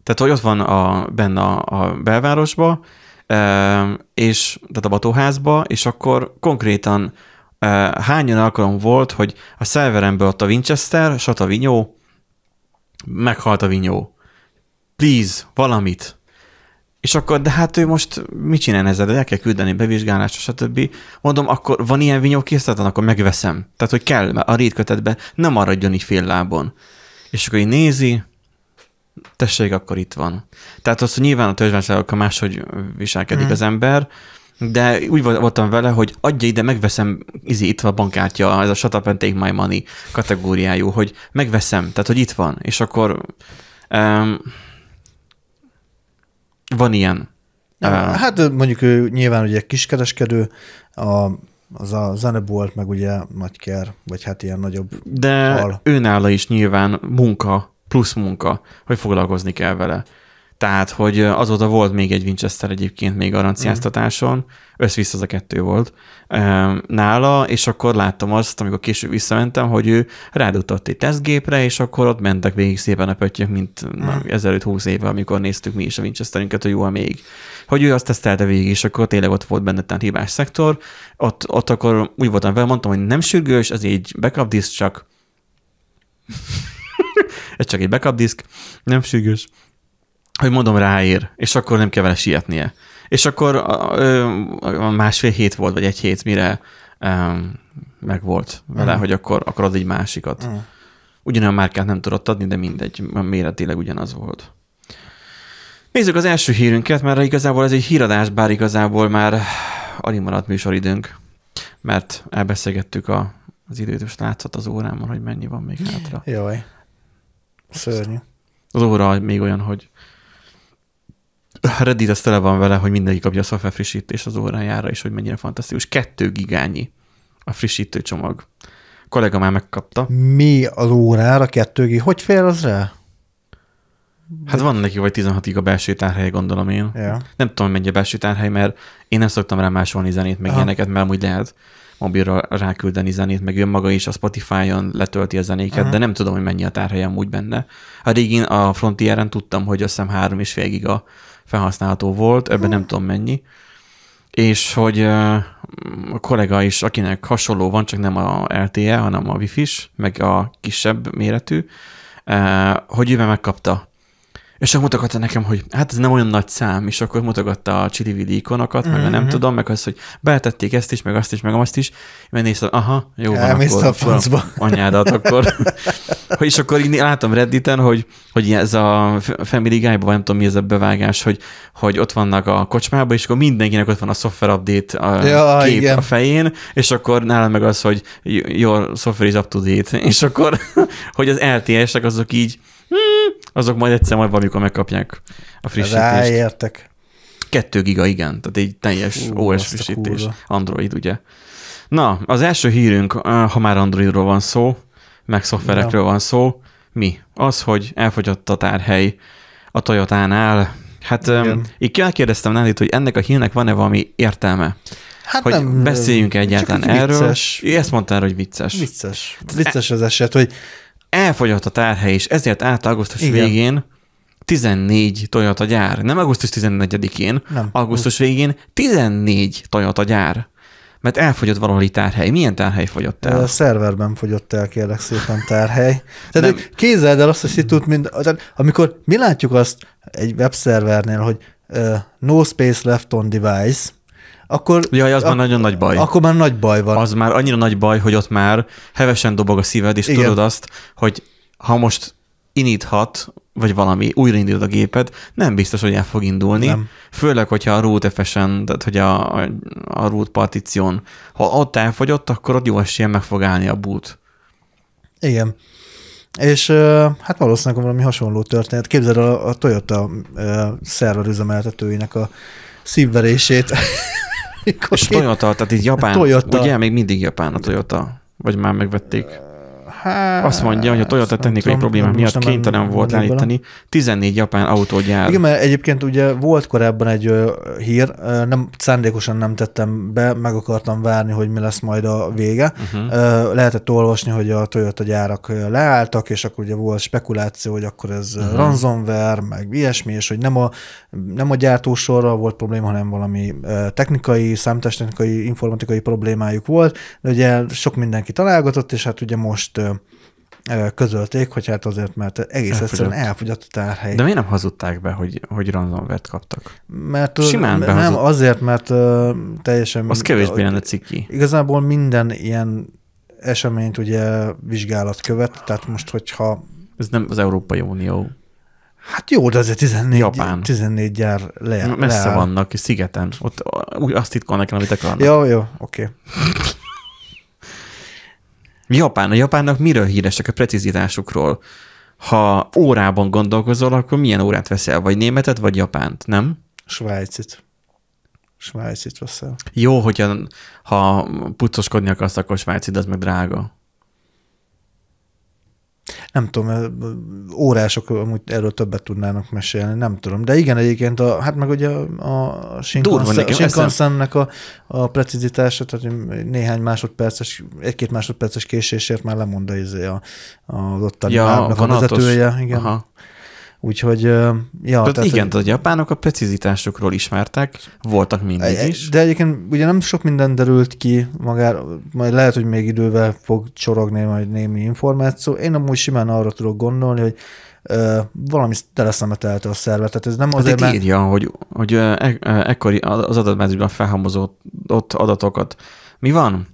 Tehát, hogy ott van a, benne a, a belvárosba, és, tehát a batóházba, és akkor konkrétan hányan alkalom volt, hogy a szerveremből ott a Winchester, sat a vinyó, meghalt a vinyó. Please, valamit. És akkor, de hát ő most mit csinál ezzel? El kell küldeni bevizsgálásra, stb. Mondom, akkor van ilyen vinyó készleten, akkor megveszem. Tehát, hogy kell, a rétkötetbe nem maradjon így fél lábon. És akkor így nézi, tessék, akkor itt van. Tehát az, hogy nyilván a törzsvásárlókkal máshogy viselkedik mm. az ember, de úgy voltam vele, hogy adja ide, megveszem, izi, itt van a bankkártya, ez a shut up and take my money kategóriájú, hogy megveszem, tehát, hogy itt van, és akkor um, van ilyen. Uh, hát mondjuk ő nyilván ugye kiskereskedő, a, az a zenebolt, meg ugye nagyker, vagy hát ilyen nagyobb De hal. őnála is nyilván munka plusz munka, hogy foglalkozni kell vele. Tehát, hogy azóta volt még egy Winchester egyébként még garanciáztatáson, mm. össz-vissza az a kettő volt nála, és akkor láttam azt, amikor később visszamentem, hogy ő rádugtott egy tesztgépre, és akkor ott mentek végig szépen a pöttyök, mint mm. na, ezelőtt húsz éve, amikor néztük mi is a Winchesterünket, hogy jó még. Hogy ő azt tesztelte végig, és akkor tényleg ott volt benne tehát hibás szektor. Ott, ott akkor úgy voltam vele, mondtam, hogy nem sürgős, ez egy backup disk, csak ez csak egy backup disk, nem sürgős, hogy mondom ráér, és akkor nem kell vele sietnie. És akkor ö, másfél hét volt, vagy egy hét, mire meg volt vele, mm. hogy akkor, akkor ad egy másikat. Mm. Ugyanolyan márkát nem tudott adni, de mindegy, méretileg ugyanaz volt. Nézzük az első hírünket, mert igazából ez egy híradás, bár igazából már alig maradt műsoridőnk, mert elbeszélgettük a, az időt, és látszott az órámon, hogy mennyi van még hátra. Jaj. Szörnyű. Az óra még olyan, hogy Reddit az tele van vele, hogy mindenki kapja a szoftver frissítést az órájára, és hogy mennyire fantasztikus. Kettő gigányi a frissítő csomag. A kollega már megkapta. Mi az órára kettő gig? Hogy fél az rá? Hát van neki vagy 16 a belső tárhely, gondolom én. Ja. Nem tudom, mennyi a belső tárhely, mert én nem szoktam rá másolni zenét, meg Aha. ilyeneket, mert úgy lehet mobilra ráküldeni zenét, meg ő maga is a Spotify-on letölti a zenéket, Aha. de nem tudom, hogy mennyi a tárhelyem úgy benne. A régén a Frontieren tudtam, hogy azt hiszem 3,5 giga felhasználható volt, ebben nem tudom mennyi. És hogy a kollega is, akinek hasonló van, csak nem a LTE, hanem a Wi-Fi is, meg a kisebb méretű, hogy ő megkapta és akkor mutogatta nekem, hogy hát ez nem olyan nagy szám, és akkor mutogatta a csili ikonokat, mm-hmm. meg a nem mhm. tudom, meg az, hogy beletették ezt is, meg azt is, meg azt is, mert néztem, aha, jó van, Elmész akkor, a francba. anyádat, akkor. és akkor így látom Redditen, hogy, hogy ez a Family Guy-ban, nem tudom mi ez a bevágás, hogy, hogy ott vannak a kocsmában, és akkor mindenkinek ott van a software update a ja, kép igen. a fején, és akkor nálam meg az, hogy your software is up to date, és akkor, hogy az LTS-ek azok így Hmm, azok majd egyszer majd valamikor megkapják a frissítést. Ráértek. Kettő giga, igen, tehát egy teljes Ú, OS frissítés. Android, ugye. Na, az első hírünk, ha már Androidról van szó, meg szoftverekről ja. van szó, mi? Az, hogy elfogyott a tárhely a Toyota-nál. Hát um, így kérdeztem Nádit, hogy ennek a hírnek van-e valami értelme? Hát hogy nem, beszéljünk egyáltalán erről. Vicces. Ezt mondtál, hogy vicces. Vicces. Vicces az eset, hogy elfogyott a tárhely, és ezért állt augusztus Igen. végén 14 Toyota gyár. Nem augusztus 14-én, nem. augusztus végén 14 Toyota gyár. Mert elfogyott valahol tárhely. Milyen tárhely fogyott el? A szerverben fogyott el, kérlek szépen tárhely. Tehát nem. kézzel el azt a szitút, mint, tehát amikor mi látjuk azt egy webszervernél, hogy uh, no space left on device, akkor... Jaj, az ak- már nagyon nagy baj. Akkor már nagy baj van. Az már annyira nagy baj, hogy ott már hevesen dobog a szíved, és Igen. tudod azt, hogy ha most iníthat, vagy valami, újraindítod a géped, nem biztos, hogy el fog indulni. Nem. Főleg, hogyha a root FSN, tehát hogy a, a, a root partíción, ha ott elfogyott, akkor ott jó esélyen meg fog állni a boot. Igen. És hát valószínűleg valami hasonló történet. Képzeld a, a Toyota szerver üzemeltetőinek a szívverését. És Toyota, tehát így Japán, Toyota. ugye még mindig Japán a Toyota? Vagy már megvették? Hát, Azt mondja, hogy a Toyota technikai problémák miatt kénytelen volt állítani 14 japán autógyár. Igen, mert egyébként ugye volt korábban egy ö, hír, ö, nem, szándékosan nem tettem be, meg akartam várni, hogy mi lesz majd a vége. Uh-huh. Ö, lehetett olvasni, hogy a Toyota gyárak leálltak, és akkor ugye volt spekuláció, hogy akkor ez uh-huh. ransomware, meg ilyesmi, és hogy nem a, nem a gyártósorral volt probléma, hanem valami technikai, számítástechnikai, informatikai problémájuk volt, de ugye sok mindenki találgatott, és hát ugye most közölték, hogy hát azért, mert egész elfogyott. egyszerűen elfogyott a tárhely. De miért nem hazudták be, hogy, hogy ransomware kaptak? Mert Simán nem, azért, mert uh, teljesen... Az kevésbé lenne ciki. Igazából minden ilyen eseményt ugye vizsgálat követ, tehát most, hogyha... Ez nem az Európai Unió. Hát jó, de azért 14, Japán. 14 gyár le, Messze leáll. vannak, szigeten. Ott úgy azt titkolnak, amit akarnak. Jó, jó, oké. Okay. Japán. A japánnak miről híresek a precizitásukról? Ha órában gondolkozol, akkor milyen órát veszel? Vagy németet, vagy japánt, nem? Svájcit. Svájcit veszel. Jó, hogyha ha puccoskodni akarsz, akkor svájcit, az meg drága nem tudom, órások amúgy erről többet tudnának mesélni, nem tudom. De igen, egyébként, a, hát meg ugye a, a Shinkansen-nek a, a precizitása, tehát néhány másodperces, egy-két másodperces késésért már lemond a, izé a, az ottani ja, a vezetője. Igen. Aha. Úgyhogy, ja. Tehát, tehát igen, hogy... a japánok a precizitásukról ismertek, voltak mindig is. De egyébként ugye nem sok minden derült ki magára, majd lehet, hogy még idővel fog csorogni majd némi információ. Én amúgy simán arra tudok gondolni, hogy uh, valami teleszemetelte a szervet. Tehát ez nem hát azért, mert... írja, hogy, hogy e- ekkori az adatbázisban felhalmozott adatokat. Mi van?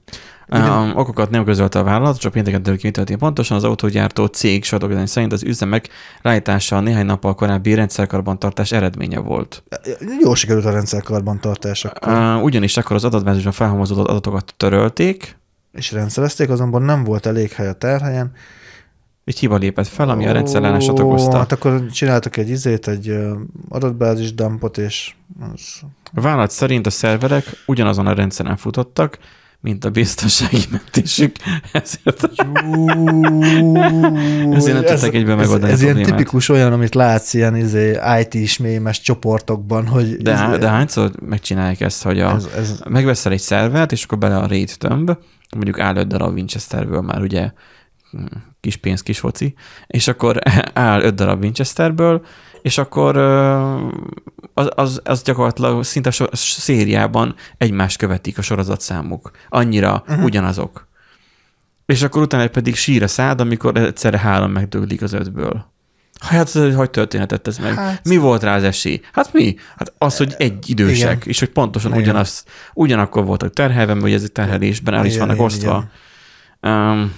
Um, okokat nem közölte a vállalat, csak pénteken derül ki, mi pontosan. Az autógyártó cég sadogani szerint az üzemek rájtása néhány nappal korábbi rendszerkarbantartás eredménye volt. Jó sikerült a rendszerkarbantartás akkor. Uh, ugyanis akkor az adatbázisban felhalmozott adatokat törölték. És rendszerezték, azonban nem volt elég hely a terhelyen. Egy hiba lépett fel, ami a rendszerellenesat okozta. Hát akkor csináltak egy izét, egy adatbázis dumpot, és az... A vállalat szerint a szerverek ugyanazon a rendszeren futottak, mint a biztonsági mentésük, ezért, ezért nem tudtak egyben megoldani Ez, ez ilyen tipikus olyan, amit látsz ilyen izé, IT-s mémes csoportokban, hogy... De, izé, de hányszor megcsinálják ezt, hogy a, ez, ez... megveszel egy szervert, és akkor bele a RAID tömb, mondjuk áll öt darab Winchesterből már ugye kis pénz, kis foci, és akkor áll öt darab Winchesterből, és akkor az, az, az gyakorlatilag szinte a szériában egymást követik a sorozatszámok. Annyira uh-huh. ugyanazok. És akkor utána pedig sír a szád, amikor egyszerre három megdöglik az ötből. Hát, hogy történetet ez meg? Hát, mi volt rá az esély? Hát mi? Hát az, hogy egy idősek, igen. és hogy pontosan igen. ugyanaz, ugyanakkor voltak terhelve, hogy ez egy terhelésben el is vannak osztva. Um,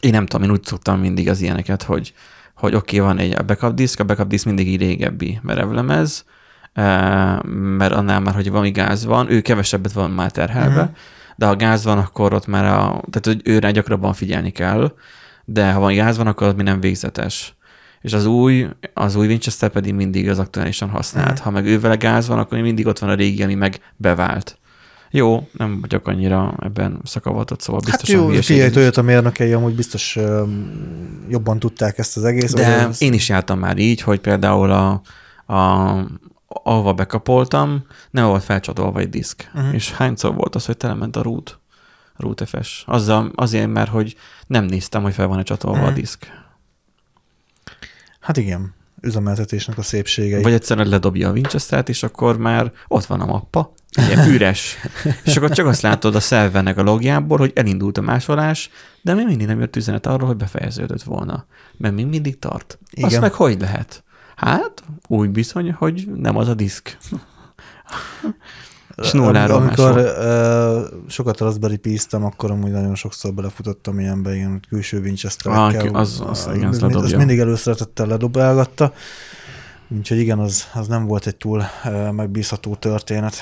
én nem tudom, én úgy szoktam mindig az ilyeneket, hogy hogy oké, okay, van egy backup disk, a backup disk mindig így régebbi merevlemez, eh, mert annál már, hogy valami gáz van, ő kevesebbet van már terhelve, uh-huh. de ha gáz van, akkor ott már a, tehát hogy őre gyakrabban figyelni kell, de ha van gáz van, akkor az mi nem végzetes. És az új, az új Winchester pedig mindig az aktuálisan használt. Uh-huh. Ha meg ővele gáz van, akkor mindig ott van a régi, ami meg bevált. Jó, nem vagyok annyira ebben szakavatott, szóval biztos. Hát jó, figyelj, Toyota mérnökei amúgy biztos uh, jobban tudták ezt az egész. De az... én is jártam már így, hogy például a, a ahova bekapoltam, nem volt felcsatolva egy diszk. Uh-huh. És hányszor volt az, hogy telement a root, root FS? Azzal, azért, mert hogy nem néztem, hogy fel van-e csatolva uh-huh. a mhm. diszk. Hát igen, üzemeltetésnek a szépsége. Vagy egyszerűen ledobja a Winchester-t, és akkor már ott van a mappa, ilyen üres. és akkor csak azt látod a szervernek a logjából, hogy elindult a másolás, de még mindig nem jött üzenet arról, hogy befejeződött volna. Mert még mindig tart. Igen. Azt meg hogy lehet? Hát, úgy bizony, hogy nem az a diszk. És nulláról Amikor uh, sokat Raspberry pi akkor amúgy nagyon sokszor belefutottam ilyenbe, ilyen külső Winchester-ekkel. Ah, az, az, az, igen, az, az mindig előszeretettel ledobálgatta. Úgyhogy igen, az, az nem volt egy túl uh, megbízható történet.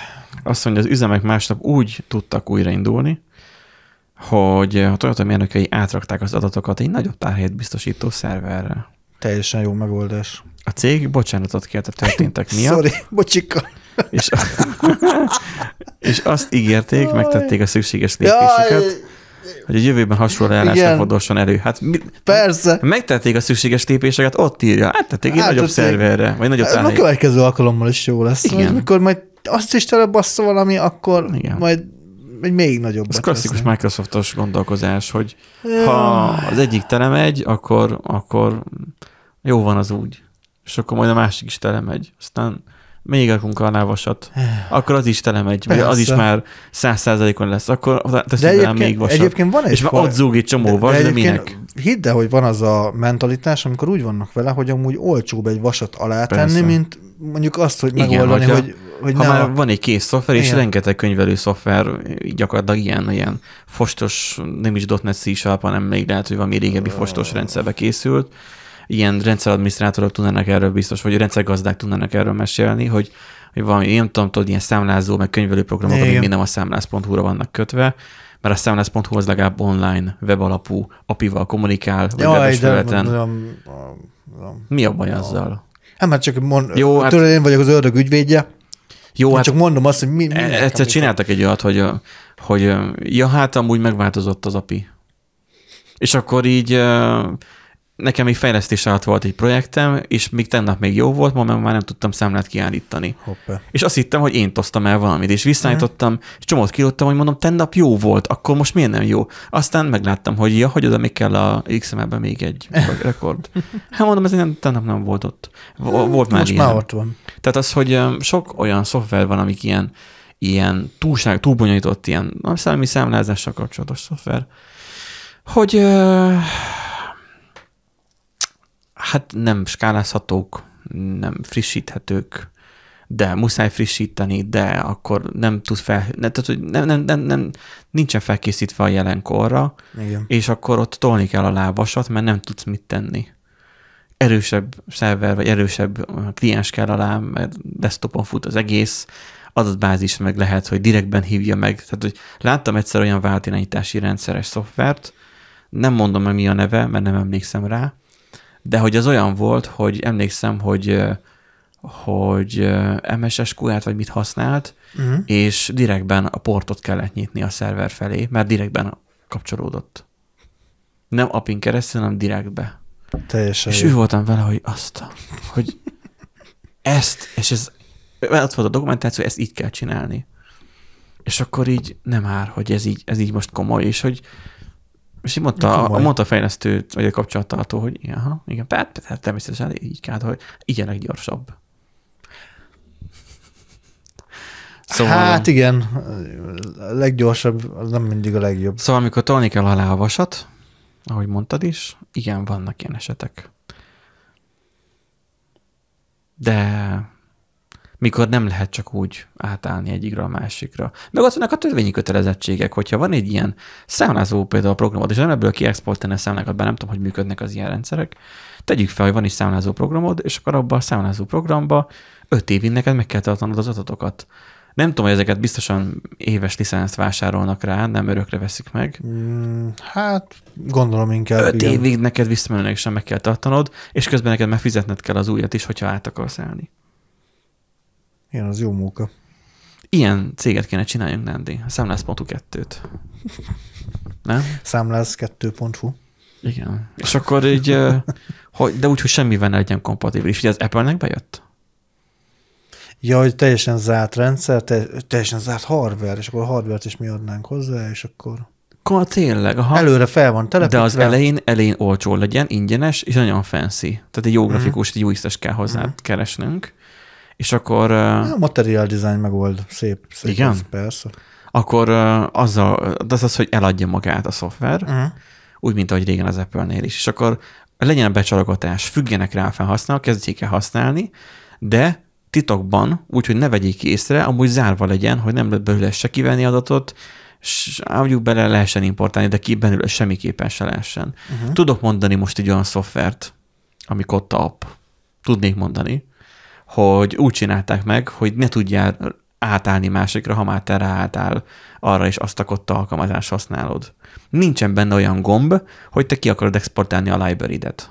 Azt mondja, az üzemek másnap úgy tudtak újraindulni, hogy a Toyota mérnökei átrakták az adatokat egy nagyobb tárhelyet biztosító szerverre. Teljesen jó megoldás. A cég bocsánatot kért a történtek miatt. Sorry, bocsika. És, és azt ígérték, megtették a szükséges lépéseket, hogy a jövőben hasonló eljárásnak fordulson elő. Hát mi, Persze. Megtették a szükséges lépéseket, ott írja. Áttették egy hát, nagyobb szerverre, vagy nagyobb. A következő alkalommal is jó lesz. Igen. Mikor majd azt is telebassza valami, akkor Igen. majd egy még nagyobb. Ez klasszikus lesz, Microsoftos gondolkozás, hogy ja. ha az egyik telemegy, akkor, akkor jó van az úgy. És akkor majd a másik is telemegy. Aztán még rakunk alá vasat, akkor az is telemegy, vagy az is már száz százalékon lesz, akkor teszünk rá még vasat. Egyébként van egy És fal... ott zúg egy csomó vas, de, de minek? Hidd el, hogy van az a mentalitás, amikor úgy vannak vele, hogy amúgy olcsóbb egy vasat alá tenni, Persze. mint mondjuk azt, hogy Igen, megoldani, hogyha, hogy, hogy ha már a... van egy kész szoftver, és Igen. rengeteg könyvelő szoftver, gyakorlatilag ilyen, ilyen fostos, nem is .NET C hanem még lehet, hogy valami régebbi fostos rendszerbe készült, ilyen rendszeradminisztrátorok tudnának erről biztos, vagy rendszergazdák tudnának erről mesélni, hogy, hogy valami, én nem tudom, tudod, ilyen számlázó, meg könyvelő programok, amik nem a számlász.hu-ra vannak kötve, mert a számlász.hu az legalább online, webalapú, apival kommunikál, vagy Jaj, webes felületen. Mi a baj azzal? Hát már csak mond, Jó, hát, én vagyok az ördög ügyvédje. Jó, hát csak mondom azt, hogy mi, mi e- Egyszer csináltak egy olyat, hogy, hogy ja, hát amúgy megváltozott az API. És akkor így nekem még fejlesztés alatt volt egy projektem, és még tennap még jó volt, ma már nem tudtam számlát kiállítani. Hoppá. És azt hittem, hogy én toztam el valamit, és visszaállítottam, uh-huh. és csomót kilottam, hogy mondom, tennap jó volt, akkor most miért nem jó? Aztán megláttam, hogy ja, hogy oda még kell a XML-ben még egy rekord. Hát mondom, ez nem, tennap nem volt ott. Volt már most ilyen. már ott van. Tehát az, hogy sok olyan szoftver van, amik ilyen, ilyen túlság, túlbonyolított ilyen szellemi számlázással kapcsolatos szoftver, hogy hát nem skálázhatók, nem frissíthetők, de muszáj frissíteni, de akkor nem tud fel, ne, tehát, hogy nem, nem, nem, nem, nincsen felkészítve a jelenkorra, Igen. és akkor ott tolni kell a lábasat, mert nem tudsz mit tenni. Erősebb szerver, vagy erősebb kliens kell alá, mert desktopon fut az egész, adatbázis meg lehet, hogy direktben hívja meg. Tehát, hogy láttam egyszer olyan váltirányítási rendszeres szoftvert, nem mondom meg mi a neve, mert nem emlékszem rá, de hogy az olyan volt, hogy emlékszem, hogy hogy MSSQ-át vagy mit használt, uh-huh. és direktben a portot kellett nyitni a szerver felé, mert direktben kapcsolódott. Nem apin keresztül, hanem direktbe. Teljesen. És ő voltam vele, hogy azt, hogy ezt, és ez, ott volt a dokumentáció, ezt így kell csinálni. És akkor így nem ár, hogy ez így, ez így most komoly, és hogy és így mondta, a, mondta a fejlesztő, vagy a kapcsolattartó, hogy aha, igen, persze, természetesen így kell, hogy így a leggyorsabb. Szóval, hát igen, a leggyorsabb az nem mindig a legjobb. Szóval amikor tolni kell alá a vasat, ahogy mondtad is, igen, vannak ilyen esetek. De mikor nem lehet csak úgy átállni egyikre a másikra. Meg ott vannak a törvényi kötelezettségek, hogyha van egy ilyen számlázó például a programod, és nem ebből kiexportálni a számlákat, bár nem tudom, hogy működnek az ilyen rendszerek, tegyük fel, hogy van is számlázó programod, és akkor abban a számlázó programba öt évig neked meg kell tartanod az adatokat. Nem tudom, hogy ezeket biztosan éves licenszt vásárolnak rá, nem örökre veszik meg. Mm, hát gondolom inkább. Öt igen. évig neked visszamenőleg sem meg kell tartanod, és közben neked megfizetned kell az újat is, hogyha át akarsz állni. Igen, az jó munka. Ilyen céget kéne csináljunk, Nandi. A számlász.hu 2-t. Nem? Számlász2.hu. Igen. És akkor így, hogy, de úgy, hogy semmivel ne legyen kompatibilis. Ugye az Apple-nek bejött? Ja, hogy teljesen zárt rendszer, te, teljesen zárt hardware, és akkor a hardware-t is mi adnánk hozzá, és akkor... Akkor tényleg, aha. Előre fel van telepítve. De az elején, elején olcsó legyen, ingyenes, és nagyon fancy. Tehát egy jó mhm. grafikus, mm. egy jó kell hozzá mm. keresnünk. És akkor... A material design megold szép. szép igen? Az, persze. Akkor azzal, az az, hogy eladja magát a szoftver, uh-huh. úgy, mint ahogy régen az Apple-nél is. És akkor legyen a becsalogatás, függjenek rá a felhasználók, kezdjék el használni, de titokban, úgyhogy ne vegyék észre, amúgy zárva legyen, hogy nem lehet belőle se kivenni adatot, és mondjuk bele lehessen importálni, de ki belőle semmiképpen se lehessen. Uh-huh. Tudok mondani most egy olyan szoftvert, ami Kotta app. Tudnék mondani, hogy úgy csinálták meg, hogy ne tudjál átállni másikra, ha már te ráálltál arra, és azt a kotta alkalmazást használod. Nincsen benne olyan gomb, hogy te ki akarod exportálni a library-det.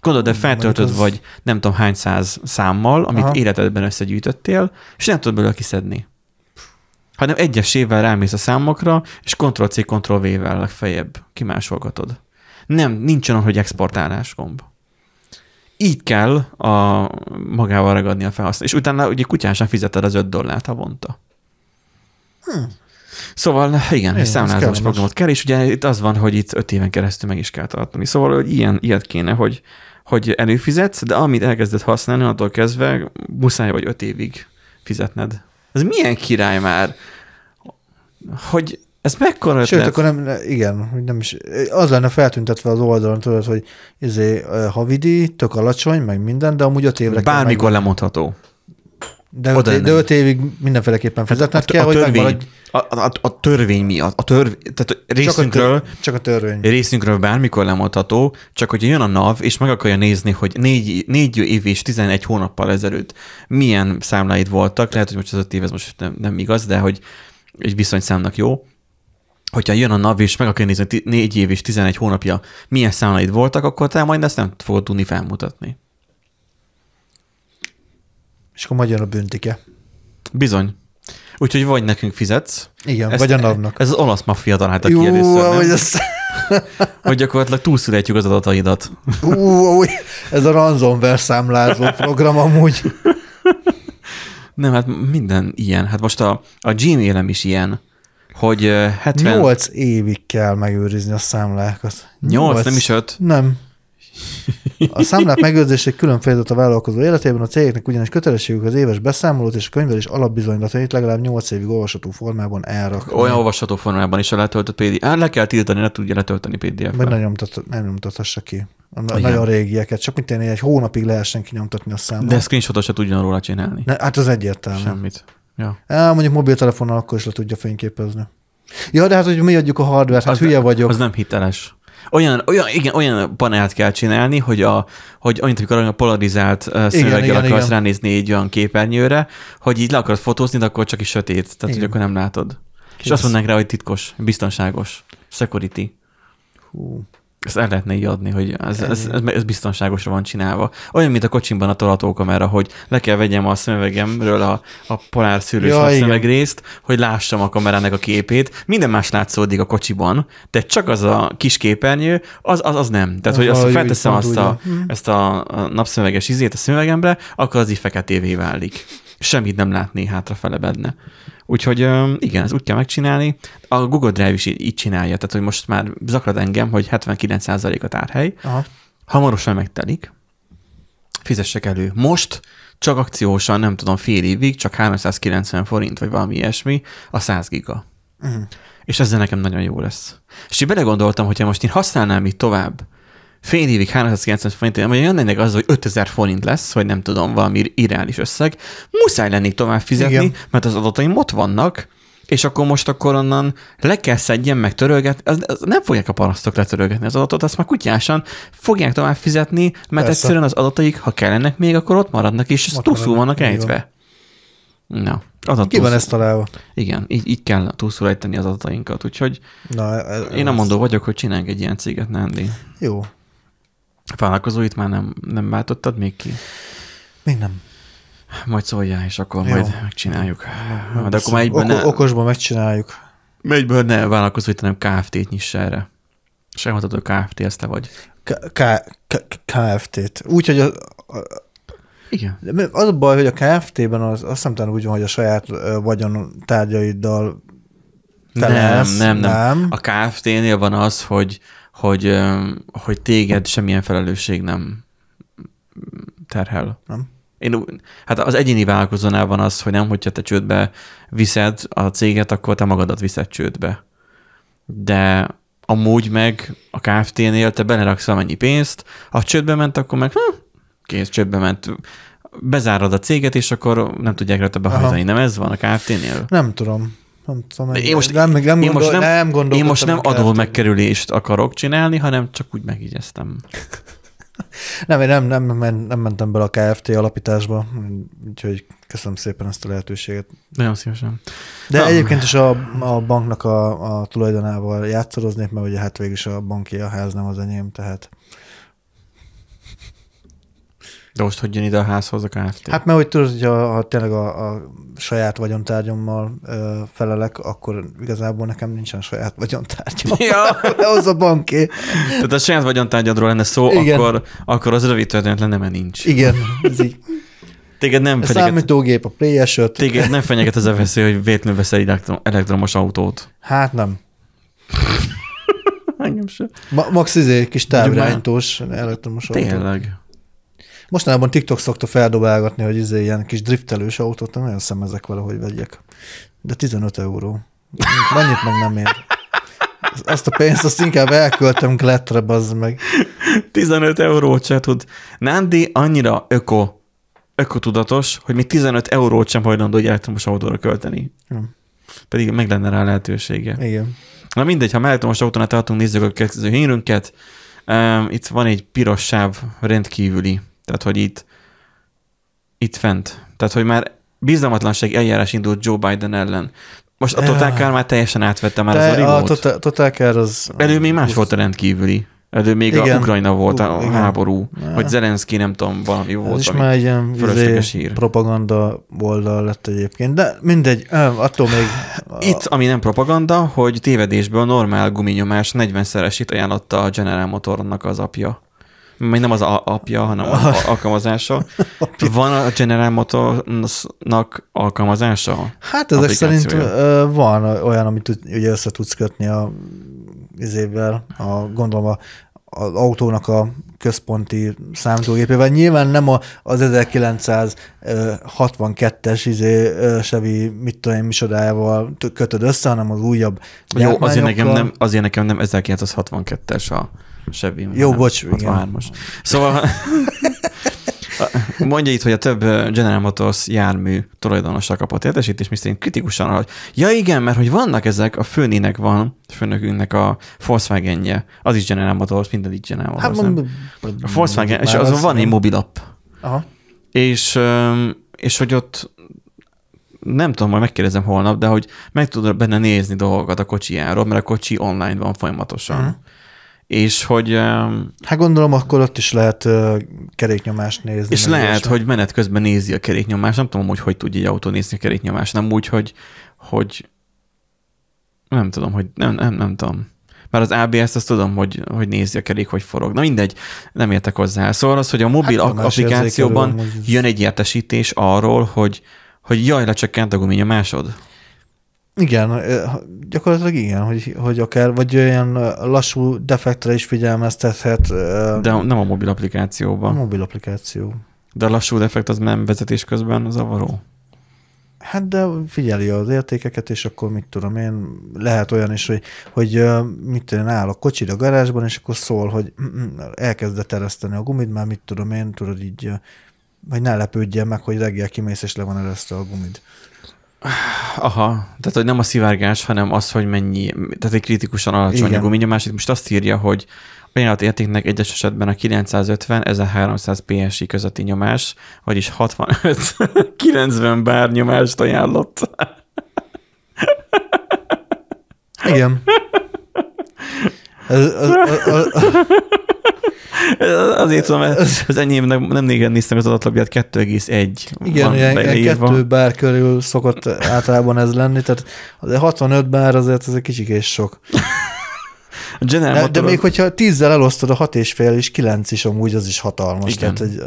Gondolod, de feltöltöd az... vagy nem tudom hány száz számmal, amit Aha. életedben összegyűjtöttél, és nem tudod belőle kiszedni. Hanem egyesével rámész a számokra, és Ctrl-C, Ctrl-V-vel legfeljebb kimásolgatod. Nem, nincsen olyan, hogy exportálás gomb így kell a magával ragadni a felhasználó. És utána ugye kutyásan fizeted az 5 dollárt havonta. Hm. Szóval igen, egy számlázós programot kell, és ugye itt az van, hogy itt 5 éven keresztül meg is kell tartani. Szóval hogy ilyen, ilyet kéne, hogy, hogy előfizetsz, de amit elkezded használni, attól kezdve muszáj vagy 5 évig fizetned. Ez milyen király már? Hogy ez mekkora ötlet? Sőt, akkor nem, igen, hogy nem is, az lenne feltüntetve az oldalon, tudod, hogy izé, havidi, tök alacsony, meg minden, de amúgy öt évre Bármikor kell lemondható. De öt, de öt évig mindenféleképpen hát fizetned kell, a törvény, hogy megmaradj. A, a, a, törvény miatt. A törv, tehát részünkről, csak a, tör, csak a törvény. Részünkről bármikor lemondható, csak hogy jön a NAV, és meg akarja nézni, hogy négy, négy év és 11 hónappal ezelőtt milyen számláid voltak, lehet, hogy most az öt év ez most nem, nem igaz, de hogy egy viszonyszámnak jó, hogyha jön a NAV és meg akar nézni 4 év és 11 hónapja milyen számlaid voltak, akkor te majd ezt nem fogod tudni felmutatni. És akkor magyar a büntike. Bizony. Úgyhogy vagy nekünk fizetsz. Igen, ezt, vagy a NAV-nak. Ez az olasz maffia találta ki először, nem? Hogy, ezt... hogy gyakorlatilag túlszületjük az adataidat. Ú, ez a ransomware számlázó program amúgy. Nem, hát minden ilyen. Hát most a, a Gmail-em is ilyen, hogy 70... 8 évig kell megőrizni a számlákat. 8, 8 nem is 5? Nem. A számlák megőrzése külön fejezet a vállalkozó életében, a cégeknek ugyanis kötelességük az éves beszámolót és a könyvelés alapbizonylatait legalább 8 évig olvasható formában elrakni. Olyan olvasható formában is a letöltött PDF. Hát le kell tiltani, ne tudja letölteni PDF-ben. Vagy nem, nyomtat, nem nyomtathassa ki. A Igen. nagyon régieket. Csak mint én egy hónapig lehessen kinyomtatni a számot. De screenshotot se tudjon róla csinálni. Ne, hát az egyértelmű. Semmit. Ja. Á, mondjuk mobiltelefonnal akkor is le tudja fényképezni. Ja, de hát, hogy mi adjuk a hardware hát az hülye vagyok. Az nem hiteles. Olyan, olyan, igen, olyan panelt kell csinálni, hogy, a, hogy olyan, amikor a polarizált uh, szemüveggel akarsz igen. ránézni egy olyan képernyőre, hogy így le akarod fotózni, de akkor csak is sötét, tehát igen. hogy akkor nem látod. Kész. És azt mondanák rá, hogy titkos, biztonságos, security. Hú. Ezt el lehetne így adni, hogy ez, ez, ez, ez biztonságosra van csinálva. Olyan, mint a kocsimban a tolatókamera, hogy le kell vegyem a szemüvegemről a, a polár szűrős ja, szemegrészt, hogy lássam a kamerának a képét. Minden más látszódik a kocsiban, de csak az a kis képernyő, az, az, az nem. Tehát, hogy azt felteszem azt a, ezt a, napszöveges izét a szemüvegemre, akkor az így feketévé válik. Semmit nem látni hátrafele benne. Úgyhogy igen, ez úgy kell megcsinálni. A Google Drive is így csinálja, tehát hogy most már zaklat engem, hogy 79% a tárhely. Aha. Hamarosan megtelik. Fizessek elő. Most csak akciósan, nem tudom, fél évig, csak 390 forint, vagy valami ilyesmi, a 100 giga. Uh-huh. És ezzel nekem nagyon jó lesz. És így belegondoltam, hogyha most én használnám itt tovább fél évig 390 forint, vagy jönnének az, hogy 5000 forint lesz, vagy nem tudom, valami irreális összeg, muszáj lenni tovább fizetni, Igen. mert az adataim ott vannak, és akkor most akkor onnan le kell szedjem, meg törölgetni, az, az nem fogják a parasztok letörölgetni az adatot, azt már kutyásan fogják tovább fizetni, mert Persze. egyszerűen az adataik, ha kellenek még, akkor ott maradnak, és túlszul vannak ejtve. Na, az Ki van ezt találva? Igen, így, így kell túlszul ejteni az adatainkat, úgyhogy Na, ez, én nem mondó vagyok, hogy csináljunk egy ilyen céget, Nandi. Jó, Vállalkozóit már nem, nem váltottad még ki? Még nem. Majd szóljál, és akkor Jó. majd megcsináljuk. Meg De akkor már egyből ne... Okosban megcsináljuk. Egyből ne vállalkozóit, hanem KFT-t nyiss erre. És elmondhatod, hogy KFT, ezt te vagy. KFT-t. Úgy, hogy a, a, igen. Az a baj, hogy a KFT-ben az, azt nem úgy van, hogy a saját vagyon tárgyaiddal. Nem, nem, nem, nem. A KFT-nél van az, hogy hogy, hogy téged semmilyen felelősség nem terhel. Nem? Én, hát az egyéni vállalkozónál van az, hogy nem, hogyha te csődbe viszed a céget, akkor te magadat viszed csődbe. De amúgy meg a Kft-nél te beleraksz amennyi pénzt, ha csődbe ment, akkor meg hm, kész, csődbe ment. Bezárod a céget, és akkor nem tudják rá behajtani. Nem ez van a Kft-nél? Nem tudom. Nem tudom, én most nem, nem, én most nem, nem én most nem adó megkerülést akarok csinálni, hanem csak úgy megigyeztem. nem, én nem, nem, nem, nem mentem bele a KFT alapításba, úgyhogy köszönöm szépen ezt a lehetőséget. Nagyon szívesen. De Na. egyébként is a, a banknak a, a tulajdonával játszoroznék, mert ugye hát végül is a banki a ház nem az enyém, tehát de most hogy jön ide a házhoz a Kft? Hát mert hogy tudod, hogy ha, ha tényleg a, a saját vagyontárgyommal ö, felelek, akkor igazából nekem nincsen saját vagyontárgyam. Ja. az a banké. Tehát a saját vagyontárgyadról lenne szó, Igen. akkor, akkor az rövid történet lenne, mert nincs. Igen, ez így. Téged nem fenyeget... Számítógép, a ps Téged nem fenyeget ez a veszély, hogy véletlenül veszel elektromos autót. Hát nem. Engem sem. Ma, max izé, kis távirányítós elektromos autó. Tényleg. Mostanában TikTok szokta feldobálgatni, hogy izé ilyen kis driftelős autót, nagyon szemezek vele, hogy vegyek. De 15 euró. Mennyit meg nem ér. Azt a pénzt azt inkább elköltem glettre, bazd meg. 15 eurót se tud. Nandi annyira öko, ökotudatos, hogy még 15 eurót sem hajlandó egy elektromos autóra költeni. Hmm. Pedig meg lenne rá lehetősége. Igen. Na mindegy, ha elektromos autónál tartunk, nézzük a következő hírünket. Um, itt van egy piros sáv rendkívüli tehát, hogy itt, itt fent. Tehát, hogy már bizalmatlanság eljárás indult Joe Biden ellen. Most a Total Car már teljesen átvette már Te, az a. A Total, Car az... Elő még más volt a rendkívüli. De még Igen. a Ukrajna volt a Igen. háború, ne. vagy Zelenszky, nem tudom, valami volt. Ez is már egy ilyen izé, propaganda oldal lett egyébként, de mindegy, attól még... Itt, ami nem propaganda, hogy tévedésből a normál guminyomás 40-szeresét ajánlotta a General Motornak az apja. Még nem az apja, hanem az alkalmazása. Van a General Motorsnak alkalmazása? Hát ezek szerint van olyan, amit ugye össze tudsz kötni a izével, a, gondolom a, az autónak a központi számítógépével. Nyilván nem a, az 1962-es izé, Chevy mit tudom én misodájával kötöd össze, hanem az újabb Jó, azért nekem nem, azért nekem nem 1962-es a Chevy. Jó, bocs, 63-as. Szóval Mondja itt, hogy a több General Motors jármű tulajdonosa kapott értesítés, miszerint kritikusan, hogy ja igen, mert hogy vannak ezek, a főnének van, a főnökünknek a Volkswagen-je, az is General Motors, minden így General Motors, hát, nem? A Volkswagen, és azon van egy mobilap. Aha. És, és hogy ott nem tudom, majd megkérdezem holnap, de hogy meg tudod benne nézni dolgokat a kocsijáról, mert a kocsi online van folyamatosan. Uh-huh és hogy... Hát gondolom, akkor ott is lehet keréknyomást nézni. És lehet, is. hogy menet közben nézi a keréknyomást. Nem tudom, hogy hogy tudja egy autó nézni a keréknyomást. Nem úgy, hogy, hogy nem tudom, hogy nem, nem, nem tudom. Mert az ABS-t azt tudom, hogy, hogy nézi a kerék, hogy forog. Na mindegy, nem értek hozzá. Szóval az, hogy a mobil hát, applikációban jön egy értesítés arról, hogy, hogy jaj, lecsökkent a guminyomásod. Igen, gyakorlatilag igen, hogy, hogy akár, vagy olyan lassú defektre is figyelmeztethet. De nem a mobil applikációban. A mobil applikáció. De a lassú defekt az nem vezetés közben zavaró? Hát de figyeli az értékeket, és akkor mit tudom én, lehet olyan is, hogy, hogy mit tudom én, áll a kocsid a garázsban, és akkor szól, hogy mm, mm, elkezdett ereszteni a gumit, már mit tudom én, tudod így, vagy ne lepődjen meg, hogy reggel kimész, és le van eresztve a gumid. Aha, tehát hogy nem a szivárgás, hanem az, hogy mennyi, tehát egy kritikusan alacsony Igen. a guminyomás. Itt most azt írja, hogy ajánlat értéknek egyes esetben a 950-1300 PSI közötti nyomás, vagyis 65-90 bár nyomást ajánlott. Igen. Ez, az, az, az, Azért tudom, mert az enyém nem, négen néztem az adatlapját, 2,1 Igen, van ilyen, ilyen bár körül szokott általában ez lenni, tehát azért 65 bár azért ez egy kicsikés sok. A General de, de még hogyha tízzel elosztod a hat és fél és kilenc is amúgy, az is hatalmas. Igen. Tehát, hogy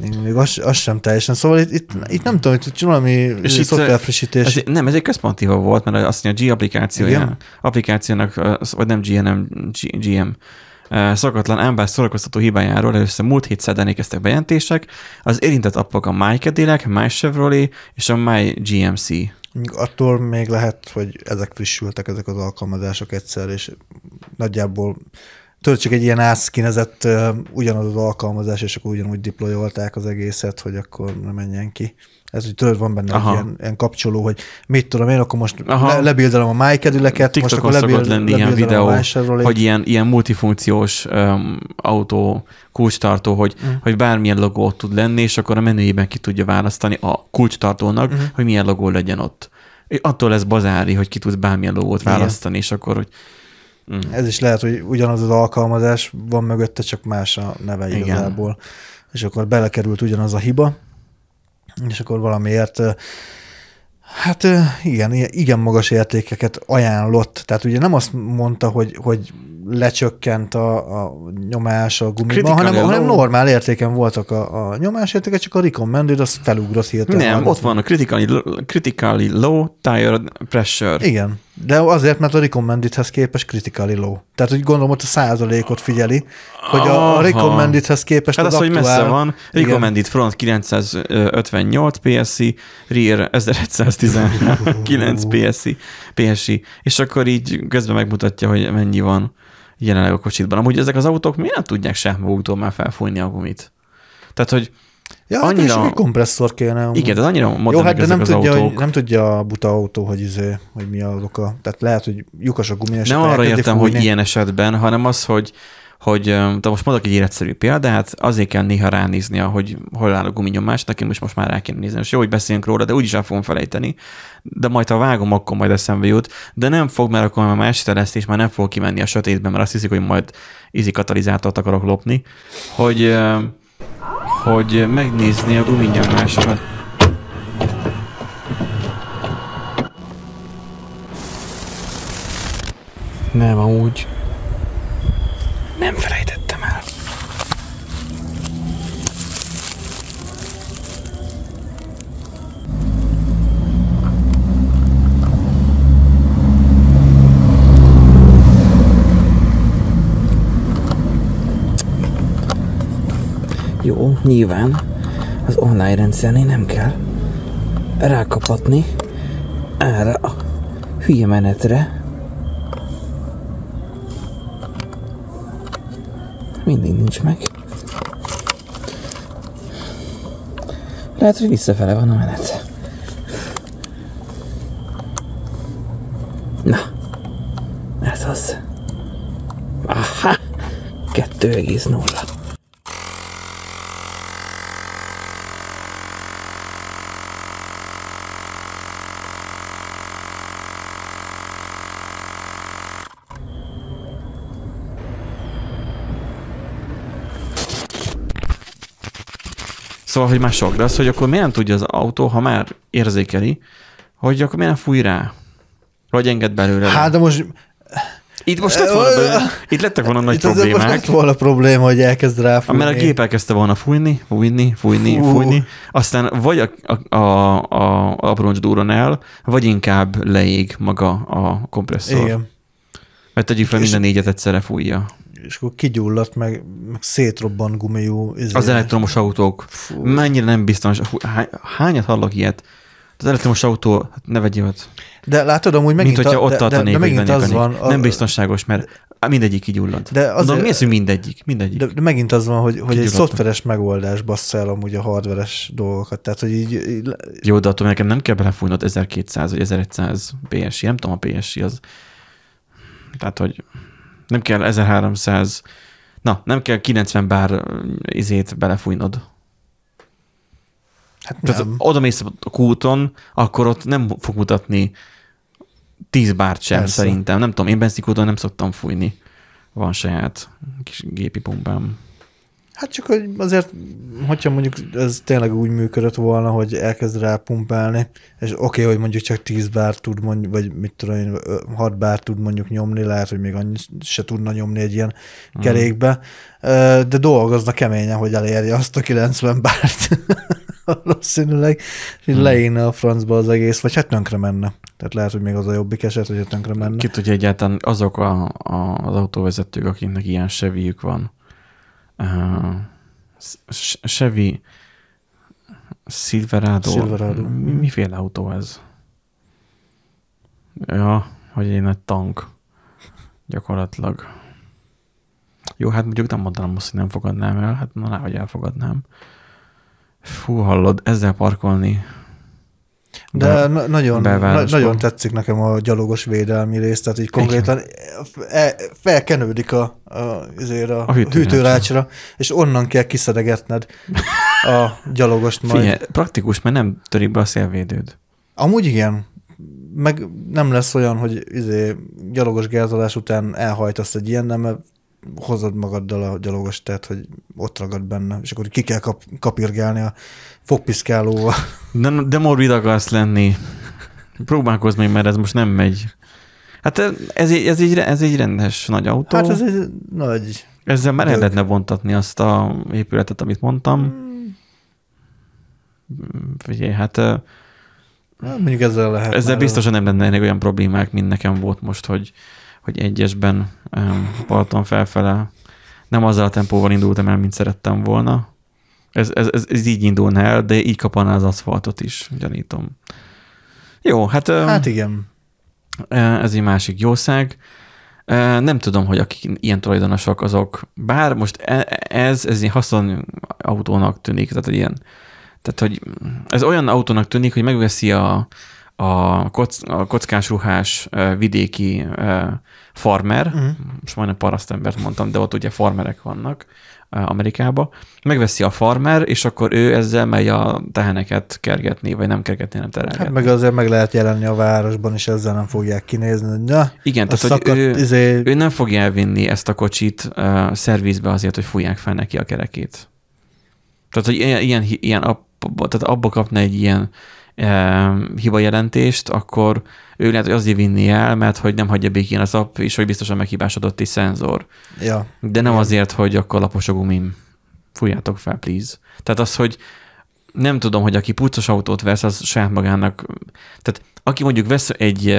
még, még az, az, sem teljesen. Szóval itt, itt, itt nem tudom, hogy valami szoftverfrissítés. Ez, nem, ez egy központi volt, mert azt mondja, a G applikációja, applikációnak, vagy nem GNM, hanem GM szokatlan ember szórakoztató hibájáról először múlt hét szerdán érkeztek bejelentések. Az érintett appok a My Cadillac, My Chevrolet és a My GMC. Attól még lehet, hogy ezek frissültek, ezek az alkalmazások egyszer, és nagyjából tudod, csak egy ilyen átszkinezett uh, ugyanaz az alkalmazás, és akkor ugyanúgy deployolták az egészet, hogy akkor ne menjen ki. Ez, hogy tudod, van benne Aha. egy ilyen, ilyen, kapcsoló, hogy mit tudom én, akkor most le, lebildelem a MyCadillac-et, most akkor lebild, lenni ilyen videó, hogy ilyen, ilyen multifunkciós um, autó kulcstartó, hogy, uh-huh. hogy bármilyen logó tud lenni, és akkor a menüjében ki tudja választani a kulcstartónak, uh-huh. hogy milyen logó legyen ott. Attól lesz bazári, hogy ki tudsz bármilyen logót választani, Igen. és akkor, hogy Mm. Ez is lehet, hogy ugyanaz az alkalmazás van mögötte, csak más a neve Igen. igazából. És akkor belekerült ugyanaz a hiba, és akkor valamiért Hát igen, igen magas értékeket ajánlott. Tehát ugye nem azt mondta, hogy, hogy lecsökkent a, a nyomás a gumiban, hanem, hanem normál értéken voltak a, a nyomásértékek, csak a recommended az felugrott hirtelen. Nem, ott van a critically, critically low tire pressure. Igen, de azért, mert a recommendedhez képest critically low. Tehát, hogy gondolom, ott a százalékot figyeli, hogy a, a recommendedhez képest hát az, az aktuál... hogy messze van. Recommended igen. front 958 PSI, rear 1119 PSI, PSI, és akkor így közben megmutatja, hogy mennyi van jelenleg a kocsitban. Amúgy ezek az autók miért nem tudják sem maguktól már felfújni a gumit? Tehát, hogy Ja, hát annyira... Hát kompresszor kéne. Amúgy. Igen, de annyira Jó, hát de nem tudja, autók. hogy, nem tudja a buta autó, hogy, izé, hogy mi az oka. Tehát lehet, hogy lyukas a gumi, Nem arra értem, fújni. hogy ilyen esetben, hanem az, hogy hogy de most mondok egy életszerű példát, azért kell néha ránézni, hogy hol áll a guminyomás, nekem most, most már rá kéne nézni. És jó, hogy beszélünk róla, de úgyis el fogom felejteni. De majd ha vágom, akkor majd eszembe jut. De nem fog, mert akkor már este lesz, és már nem fog kimenni a sötétben, mert azt hiszik, hogy majd izi katalizátort akarok lopni, hogy, hogy megnézni a guminyomásomat. Nem, amúgy. Nem felejtettem Jó, nyilván az online rendszernél nem kell rákapatni erre a hülye menetre, mindig nincs meg. Lehet, hogy visszafele van a menet. Na, ez az. Aha, 2,0. Szóval, hogy már sok, de az, hogy akkor miért tudja az autó, ha már érzékeli, hogy akkor miért nem fúj rá? Vagy enged belőle? Hát, de most... Itt most lett volna, belőle, itt lettek volna nagy itt problémák. Most lett volna probléma, hogy elkezd rá fújni. Mert a gép elkezdte volna fújni, fújni, fújni, Fú. fújni, aztán vagy a, a, a, a abroncs durran el, vagy inkább leég maga a kompresszor. Igen. Mert tegyük fel, minden négyet egyszerre fújja és akkor kigyulladt, meg, meg szétrobban gumiú. Ezért. Az elektromos autók. Fú. Mennyire nem biztos. Hányat hallok ilyet? Az elektromos autó, hát ne vegyél ott. De látod, amúgy megint... Mint hogyha ott tartanék, de, de megint az van, a... Nem biztonságos, mert mindegyik kigyulladt. De az Mondom, mi az, hogy mindegyik? mindegyik. De, de megint az van, hogy, hogy egy szoftveres megoldás bassza el amúgy a hardveres dolgokat. Tehát, hogy így, így... Jó, de attól nekem nem kell belefújnod 1200 vagy 1100 PSI. Nem tudom, a PSI az... Tehát, hogy nem kell 1300, na, nem kell 90 bár izét belefújnod. Hát nem. Tehát oda mész a kúton, akkor ott nem fog mutatni 10 bárt sem Persze. szerintem. Nem tudom, én benzinkúton nem szoktam fújni. Van saját kis gépi pumpám. Hát csak hogy azért, hogyha mondjuk ez tényleg úgy működött volna, hogy elkezd rá pumpálni, és oké, okay, hogy mondjuk csak 10 bár tud mondjuk, vagy mit tudom én, 6 bár tud mondjuk nyomni, lehet, hogy még annyi se tudna nyomni egy ilyen mm. kerékbe, de dolgozna keményen, hogy elérje azt a 90 bárt valószínűleg, és mm. leírna a francba az egész, vagy hát tönkre menne. Tehát lehet, hogy még az a jobbik eset, hogy tönkre menne. Ki tudja egyáltalán azok a, a, az autóvezetők, akiknek ilyen seviük van, Chevy Silverado. Silverado. Miféle autó ez? Ja, hogy egy nagy tank. Gyakorlatilag. Jó, hát mondjuk nem mondanám azt, hogy nem fogadnám el. Hát na, hogy elfogadnám. Fú, hallod, ezzel parkolni de na- nagyon, na- nagyon tetszik nekem a gyalogos védelmi rész, tehát így konkrétan e- felkenődik a, a, azért a, a hűtőrácsra, és onnan kell kiszedegetned a gyalogost majd. Figyelj, praktikus, mert nem törik be a szélvédőd. Amúgy igen. Meg nem lesz olyan, hogy izé, gyalogos gázolás után elhajtasz egy ilyen, nem, mert hozod magaddal a gyalogos, tehát hogy ott ragad benne, és akkor ki kell kap, kapirgálni a fogpiszkálóval. De, de morbid akarsz lenni. Próbálkozz még, mert ez most nem megy. Hát ez, egy, ez, egy, ez egy rendes nagy autó. Hát ez egy nagy... Ezzel már el lehetne vontatni azt a épületet, amit mondtam. Hmm. Figyelj, hát... Hát mondjuk ezzel lehet. Ezzel biztosan nem lenne olyan problémák, mint nekem volt most, hogy hogy egyesben parton felfele nem azzal a tempóval indultam el, mint szerettem volna. Ez, ez, ez, ez így indulna el, de így kapaná az aszfaltot is, gyanítom. Jó, hát... Hát igen. Ez egy másik jószág. Nem tudom, hogy akik ilyen tulajdonosok azok, bár most e, ez, ez egy haszon autónak tűnik, tehát ilyen, tehát hogy ez olyan autónak tűnik, hogy megveszi a, a, kock, a kockás ruhás vidéki farmer, uh-huh. most majdnem parasztembert mondtam, de ott ugye farmerek vannak, Amerikába, megveszi a farmer, és akkor ő ezzel megy a teheneket kergetni, vagy nem kergetni, nem terelgetni. Hát meg azért meg lehet jelenni a városban, és ezzel nem fogják kinézni. Hogy na, Igen, tehát szakadt, hogy ő, izé... ő nem fogja elvinni ezt a kocsit uh, szervizbe azért, hogy fújják fel neki a kerekét. Tehát, hogy ilyen, ilyen, ilyen tehát abba kapna egy ilyen hiba jelentést, akkor ő lehet, hogy azért vinni el, mert hogy nem hagyja békén az app, és hogy biztosan meghibásodott egy szenzor. Ja. De nem Igen. azért, hogy akkor lapos a gumim. Fújjátok fel, please. Tehát az, hogy nem tudom, hogy aki puccos autót vesz, az saját magának, tehát aki mondjuk vesz egy,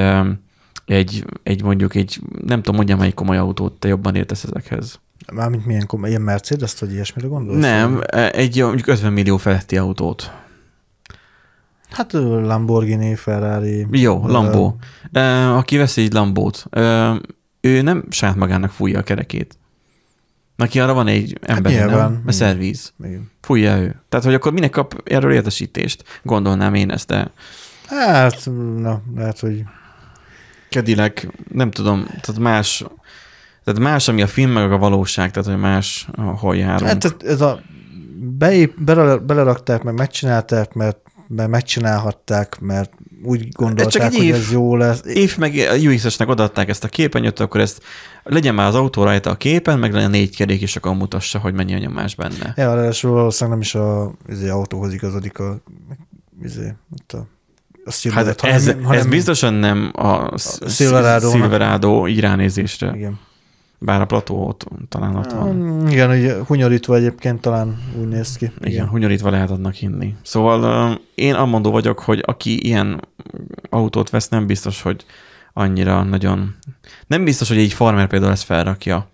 egy, egy mondjuk egy, nem tudom, mondjam, egy komoly autót, te jobban értesz ezekhez. Mármint milyen komoly, ilyen Mercedes, vagy ilyesmire gondolsz? Nem, egy mondjuk 50 millió feletti autót. Hát Lamborghini, Ferrari. Jó, Lambo. Uh, aki vesz egy Lambót, uh, ő nem saját magának fújja a kerekét. Neki arra van egy ember, hát nyilván, nem? A szervíz. Igen. Fújja ő. Tehát, hogy akkor minek kap erről értesítést? Gondolnám én ezt, de... Hát, na, lehet, hogy... Kedileg, nem tudom, tehát más, tehát más, ami a film, meg a valóság, tehát, hogy más, hol járunk. Hát ez a beép, bele, belerakták, meg megcsinálták, mert mert megcsinálhatták, mert úgy gondolták, csak egy hogy év, ez jó lesz. Év meg a UX-esnek odaadták ezt a képernyőt, akkor ezt legyen már az autó rajta a képen, meg legyen négy kerék, és akkor mutassa, hogy mennyi a nyomás benne. Ja, ráadásul valószínűleg nem is a izé, autóhoz igazodik a, izé, a a Silveret, hát ez, hanem, ez biztosan nem a, a Silverado, Silverado így ránézésre. Igen. Bár a plató ott talán ott van. Igen, hogy hunyorítva egyébként talán úgy néz ki. Igen, Igen hunyorítva lehet adnak hinni. Szóval én amondó vagyok, hogy aki ilyen autót vesz, nem biztos, hogy annyira nagyon... Nem biztos, hogy egy farmer például ezt felrakja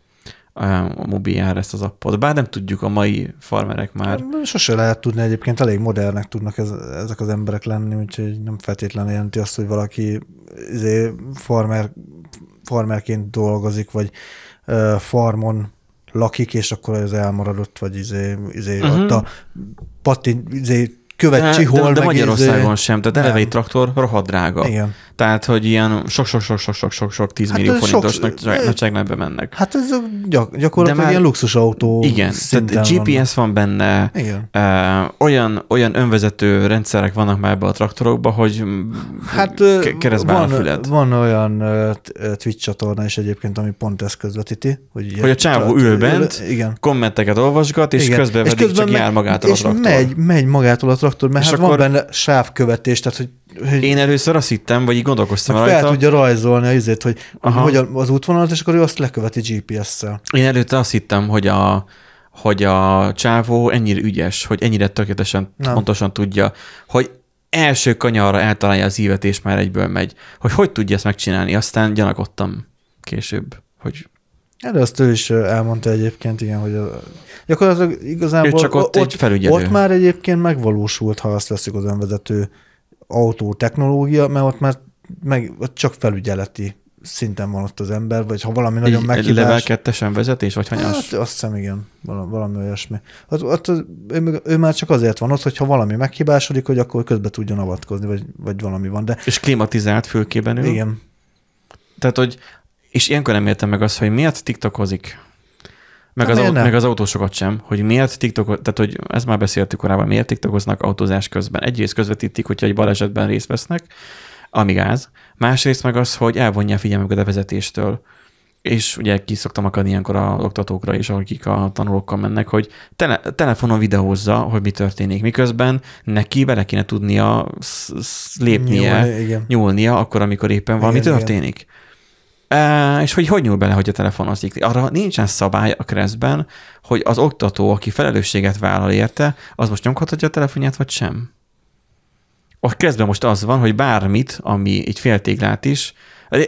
a mobiljára ezt az appot. Bár nem tudjuk, a mai farmerek már... Hát, sose lehet tudni egyébként, elég modernek tudnak ez, ezek az emberek lenni, úgyhogy nem feltétlenül jelenti azt, hogy valaki izé, farmer, farmerként dolgozik, vagy farmon lakik, és akkor ez elmaradott, vagy izé, izé uh-huh. ott a patin, izé, követ csihol. De, de, de Magyarországon izé... sem, tehát eleve egy traktor rohadt drága. Igen. Tehát, hogy ilyen sok-sok-sok-sok-sok-sok 10 hát millió forintosnak nagyságrendben mennek. Hát ez gyak, gyakorlatilag már, ilyen luxusautó Igen, tehát GPS van, van benne, igen. Uh, olyan, olyan önvezető rendszerek vannak már ebbe a traktorokba, hogy hát, keresztbe van, a füled. Van olyan uh, Twitch csatorna is egyébként, ami pont ezt közvetíti. Hogy, hogy a csávó ül bent, igen. kommenteket olvasgat, és igen. közben és közben csak jár magától a traktor. Megy, megy magától a traktor, mert és hát akkor, van benne sávkövetés, tehát hogy hogy én először azt hittem, vagy így gondolkoztam rajta. Fel tudja rajzolni azért, hogy Aha. hogy az útvonalat, és akkor ő azt leköveti GPS-szel. Én előtte azt hittem, hogy a, hogy a csávó ennyire ügyes, hogy ennyire tökéletesen, Nem. pontosan tudja, hogy első kanyarra eltalálja az ívet, és már egyből megy. Hogy hogy tudja ezt megcsinálni, aztán gyanakodtam később, hogy de azt ő is elmondta egyébként, igen, hogy a, gyakorlatilag igazából ő csak ott, ott, egy felügyelő. ott már egyébként megvalósult, ha azt veszik az önvezető autó technológia, mert ott már meg, ott csak felügyeleti szinten van ott az ember, vagy ha valami nagyon Így meghibás... level kettesen vezetés, vagy hanyas? Hát azt hiszem, igen, valami, valami olyasmi. Ott, ott, ő, ő, már csak azért van ott, hogyha valami meghibásodik, hogy akkor közbe tudjon avatkozni, vagy, vagy valami van. De... És klimatizált fülkében ül? Igen. Tehát, hogy és ilyenkor nem értem meg azt, hogy miért tiktokozik. Meg, az, aut- meg az autósokat sem, hogy miért TikTok, tehát hogy ezt már beszéltük korábban, miért TikTokoznak autózás közben. Egyrészt közvetítik, hogyha egy balesetben részt vesznek, ami gáz. Másrészt meg az, hogy elvonja a figyelmüket a vezetéstől. És ugye ki szoktam akadni ilyenkor a oktatókra is, akik a tanulókkal mennek, hogy tele, telefonon videózza, hogy mi történik. Miközben neki bele kéne tudnia lépnie, Nyúl, nyúlnia, akkor, amikor éppen valami igen, történik. Igen és hogy hogy nyúl bele, hogy a telefonozik. Arra nincsen szabály a kreszben, hogy az oktató, aki felelősséget vállal érte, az most nyomkodhatja a telefonját, vagy sem. A kreszben most az van, hogy bármit, ami egy féltéglát is,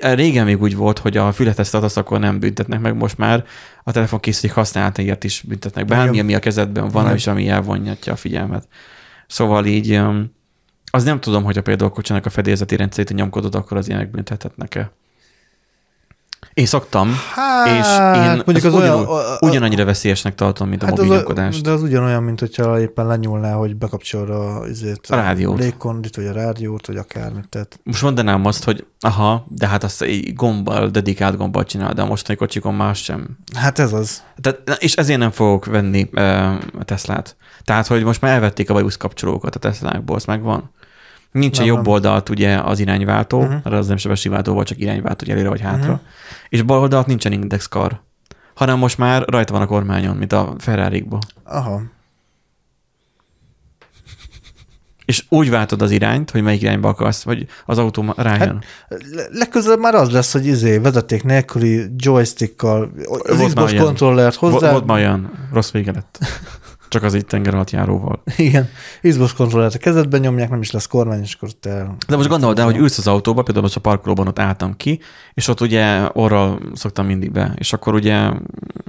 régen még úgy volt, hogy a fületes akkor nem büntetnek meg, most már a telefon készülék használatáért is büntetnek. Bármi, ami a kezedben van, és ami elvonjatja a figyelmet. Szóval így az nem tudom, hogy a például kocsának a fedélzeti rendszerét nyomkodod, akkor az ilyenek büntethetnek-e. Én szoktam, hát, és én mondjuk az, az ugyan, olyan, a, a, ugyanannyira veszélyesnek tartom, mint a hát mobilnyokodást. De az ugyanolyan, mint hogyha éppen lenyúlná, hogy bekapcsol a, azért, a rádiót. légkondit, vagy a rádiót, vagy akármit. Tehát... Most mondanám azt, hogy aha, de hát azt egy gombbal, dedikált gombbal csinál, de a mostani kocsikon más sem. Hát ez az. Tehát, és ezért nem fogok venni uh, Teslát. Tehát, hogy most már elvették a bajusz kapcsolókat a Teslákból, az megvan. Nincs egy jobb oldalt ugye az irányváltó, uh-huh. mert az nem sebességváltó volt, csak irányváltó, hogy előre vagy hátra. Uh-huh. És bal oldalt nincsen indexkar, hanem most már rajta van a kormányon, mint a ferrari Aha. És úgy váltod az irányt, hogy melyik irányba akarsz, vagy az autó rájön. Hát, legközelebb már az lesz, hogy izé, vezeték nélküli joystickkal, az Xbox kontrollert hozzá. Volt már olyan, rossz vége lett. Csak az itt tenger alatt járóval. Igen. Xbox kontrollert a kezedben nyomják, nem is lesz kormány, és akkor te... De most gondolod el, hogy ülsz az autóba, például most a parkolóban ott álltam ki, és ott ugye orral szoktam mindig be, és akkor ugye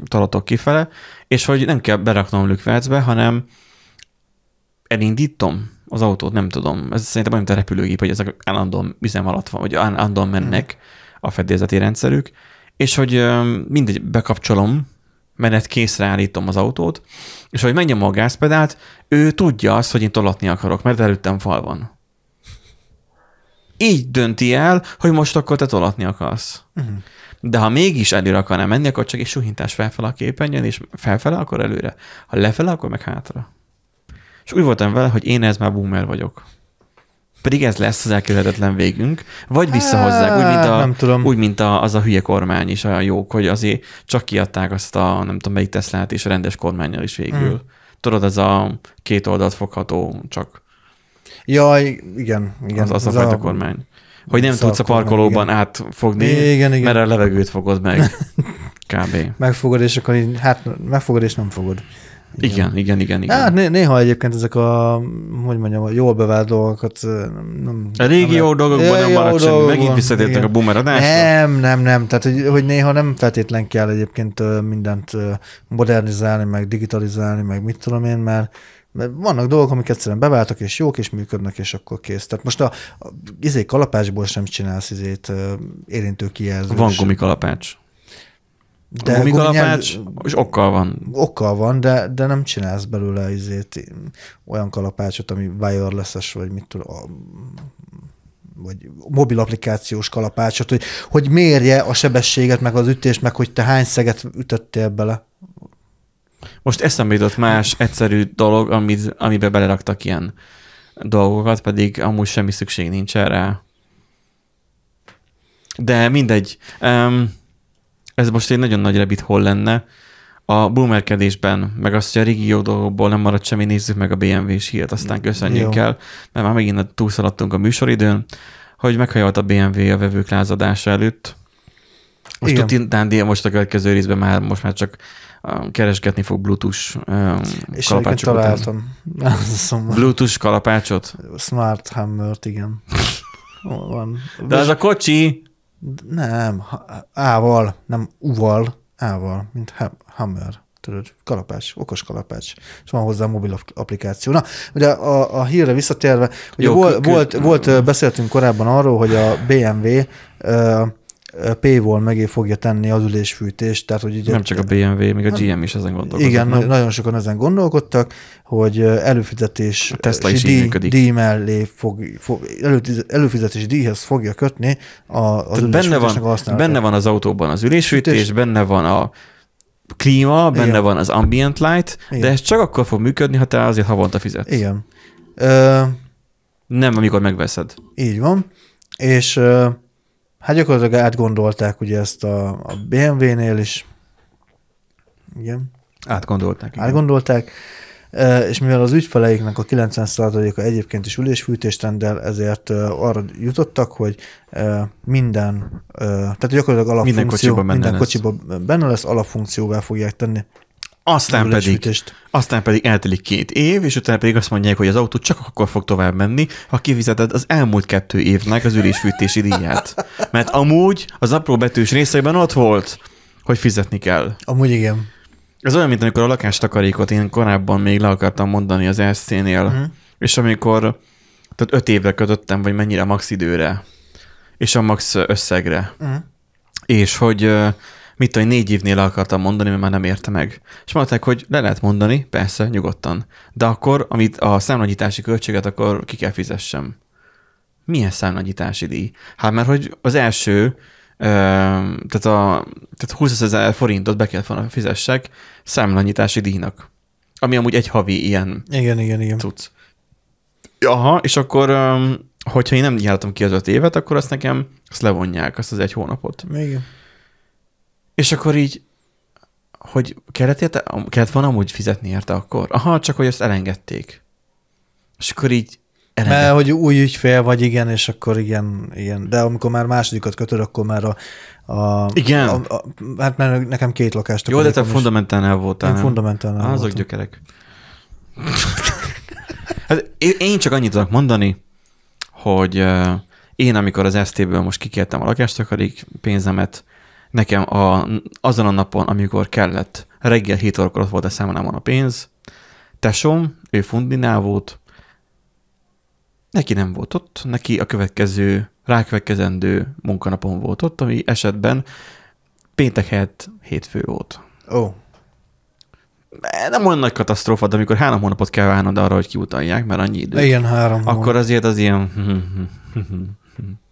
talatok kifele, és hogy nem kell beraknom lükvercbe, hanem elindítom az autót, nem tudom. Ez szerintem olyan, mint a repülőgép, hogy ezek állandóan üzem alatt van, vagy állandóan mennek a fedélzeti rendszerük, és hogy mindegy, bekapcsolom, menet készre állítom az autót, és hogy megnyom a gázpedált, ő tudja azt, hogy én tolatni akarok, mert előttem fal van. Így dönti el, hogy most akkor te tolatni akarsz. Uh-huh. De ha mégis előre akarnál menni, akkor csak egy suhintás felfele a képernyőn, és felfele, akkor előre. Ha lefele, akkor meg hátra. És úgy voltam vele, hogy én ez már boomer vagyok. Pedig ez lesz az elkerülhetetlen végünk. Vagy visszahozzák, úgy, mint, a, nem tudom. úgy, mint a, az a hülye kormány is a jók, hogy azért csak kiadták azt a, nem tudom, melyik Teslát és a rendes kormányjal is végül. Mm. Tudod, ez a két oldalt fogható csak. Ja, igen. igen. Az, az a fajta a... kormány. Hogy nem tudsz a parkolóban igen. átfogni, igen, igen. mert a levegőt fogod meg. Kb. Megfogod, és akkor így, hát megfogod, és nem fogod. Igen, igen, igen. igen. Hát néha egyébként ezek a, hogy mondjam, a jól bevált dolgokat nem... A régi jó dolgokban nem maradt semmi, megint visszatértek a boomer Nem, nem, nem, tehát hogy, hogy néha nem feltétlen kell egyébként mindent modernizálni, meg digitalizálni, meg mit tudom én, mert mert vannak dolgok, amik egyszerűen beváltak, és jók, és működnek, és akkor kész. Tehát most a, a izé kalapácsból sem csinálsz izét érintő kijelzős. Van gumikalapács. De a gumikalapács, és okkal van. Okkal van, de, de nem csinálsz belőle izét, olyan kalapácsot, ami wireless vagy mit tudom, vagy mobil applikációs kalapácsot, hogy, hogy mérje a sebességet, meg az ütést, meg hogy te hány szeget ütöttél bele. Most eszembe jutott más egyszerű dolog, amit, amiben beleraktak ilyen dolgokat, pedig amúgy semmi szükség nincs erre. De mindegy. Um, ez most egy nagyon nagy rabbit hol lenne, a boomerkedésben, meg azt, hogy a régi jó dolgokból nem maradt semmi, nézzük meg a BMW-s hírt, aztán köszönjük jó. el, mert már megint túlszaladtunk a műsoridőn, hogy meghajolt a BMW a vevők lázadása előtt. Most Igen. Dándi most a következő részben már most már csak keresgetni fog Bluetooth um, És kalapácsokat. találtam. Bluetooth kalapácsot? Smart Hammer-t, igen. Van. De az a kocsi, nem, ával, nem uval, ával, mint hammer, tudod, kalapács, okos kalapács, és van hozzá mobil applikáció. Na, ugye a, a hírre visszatérve, ugye Jó, volt, volt, volt, beszéltünk korábban arról, hogy a BMW uh, P-vol megé fogja tenni az ülésfűtést. Tehát, hogy ugye, nem csak a BMW, még a GM is ezen gondolkodtak. Igen, nem? nagyon sokan ezen gondolkodtak, hogy előfizetés a Tesla is díj, díj mellé fog, fog előfizetési díjhoz fogja kötni a, az benne van, benne van az autóban az ülésfűtés, benne van a klíma, benne Igen. van az ambient light, Igen. de ez csak akkor fog működni, ha te azért havonta fizetsz. Igen. Ö, nem, amikor megveszed. Így van. És Hát gyakorlatilag átgondolták ugye ezt a, a BMW-nél is. Igen. Átgondolták. Igen. Átgondolták. És mivel az ügyfeleiknek a 90%-a egyébként is ülésfűtést rendel, ezért arra jutottak, hogy minden, tehát gyakorlatilag alapfunkció, minden kocsiban minden kocsiban benne lesz, alapfunkcióvá fogják tenni aztán pedig, aztán pedig eltelik két év, és utána pedig azt mondják, hogy az autó csak akkor fog tovább menni, ha kifizeted az elmúlt kettő évnek az ülésfűtési díját. Mert amúgy az apró betűs részeiben ott volt, hogy fizetni kell. Amúgy igen. Ez olyan, mint amikor a lakástakarékot én korábban még le akartam mondani az SC-nél, uh-huh. és amikor tehát öt évre kötöttem, vagy mennyire max időre, és a max összegre. Uh-huh és hogy mit tudom, négy évnél akartam mondani, mert már nem érte meg. És mondták, hogy le lehet mondani, persze, nyugodtan. De akkor, amit a számlagyítási költséget, akkor ki kell fizessem. Milyen számlagyítási díj? Hát mert hogy az első, tehát, a, tehát 20 ezer forintot be volna fizessek számlanyítási díjnak. Ami amúgy egy havi ilyen igen, igen, igen. cucc. Aha, és akkor, hogyha én nem jártam ki az öt évet, akkor azt nekem azt levonják, azt az egy hónapot. Igen. És akkor így, hogy kellett, érte, kellett volna amúgy fizetni érte akkor? Aha, csak hogy ezt elengedték. És akkor így elengedték. Mert hogy új ügyfél vagy, igen, és akkor igen, igen. De amikor már másodikat kötöd, akkor már a, a, Igen. A, a, hát mert nekem két lakást. Jó, de te fundamentálnál voltál. Én fundamentálnál Azok voltam. gyökerek. hát én csak annyit tudok mondani, hogy én, amikor az ST-ből most kikértem a lakástakarik pénzemet, nekem a, azon a napon, amikor kellett, reggel 7 órakor ott volt a számlámon a pénz, tesom, ő fundinál volt, neki nem volt ott, neki a következő, rákövetkezendő munkanapon volt ott, ami esetben péntek helyett hétfő volt. Ó. Oh. Nem olyan nagy katasztrófa, de amikor három hónapot kell várnod arra, hogy kiutalják, mert annyi idő. Igen, három Akkor hónap. azért az ilyen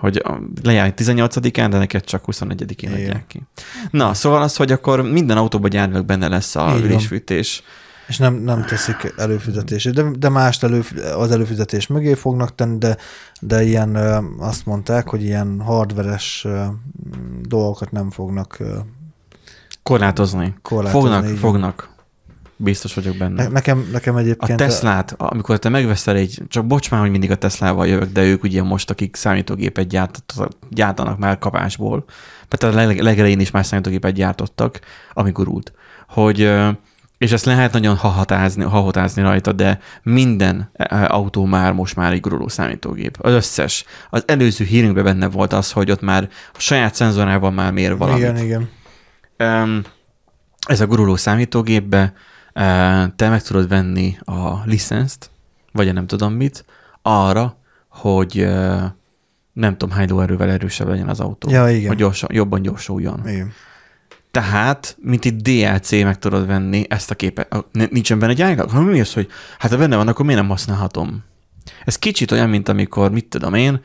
hogy lejár 18-án, de neked csak 21-én adják ki. Na, szóval az, hogy akkor minden autóban gyárnak benne lesz a ülésfűtés. És nem, nem teszik előfizetését, de, de mást elő, az előfizetés mögé fognak tenni, de, de ilyen azt mondták, hogy ilyen hardveres dolgokat nem fognak korlátozni. korlátozni fognak, igen. fognak. Biztos vagyok benne. Ne, nekem, nekem egyébként... A Teslát, a... amikor te megveszel egy, csak bocs már, hogy mindig a Teslával jövök, de ők ugye most, akik számítógépet gyárt, gyártanak már kapásból, tehát a leg, legelején is már számítógépet gyártottak, ami gurult, hogy és ezt lehet nagyon hahatázni, hahotázni rajta, de minden autó már most már egy guruló számítógép. Az összes. Az előző hírünkben benne volt az, hogy ott már a saját szenzorával már mér valamit. Igen, igen. Um, ez a guruló számítógépbe te meg tudod venni a licenszt, vagy a nem tudom mit, arra, hogy nem tudom hány lóerővel erősebb legyen az autó. Ja, igen. Hogy gyorsan, jobban gyorsuljon. Igen. Tehát, mint itt DLC meg tudod venni ezt a képet. Nincsen benne egy áglag? Ha mi az, hogy hát ha benne van, akkor miért nem használhatom? Ez kicsit olyan, mint amikor, mit tudom én,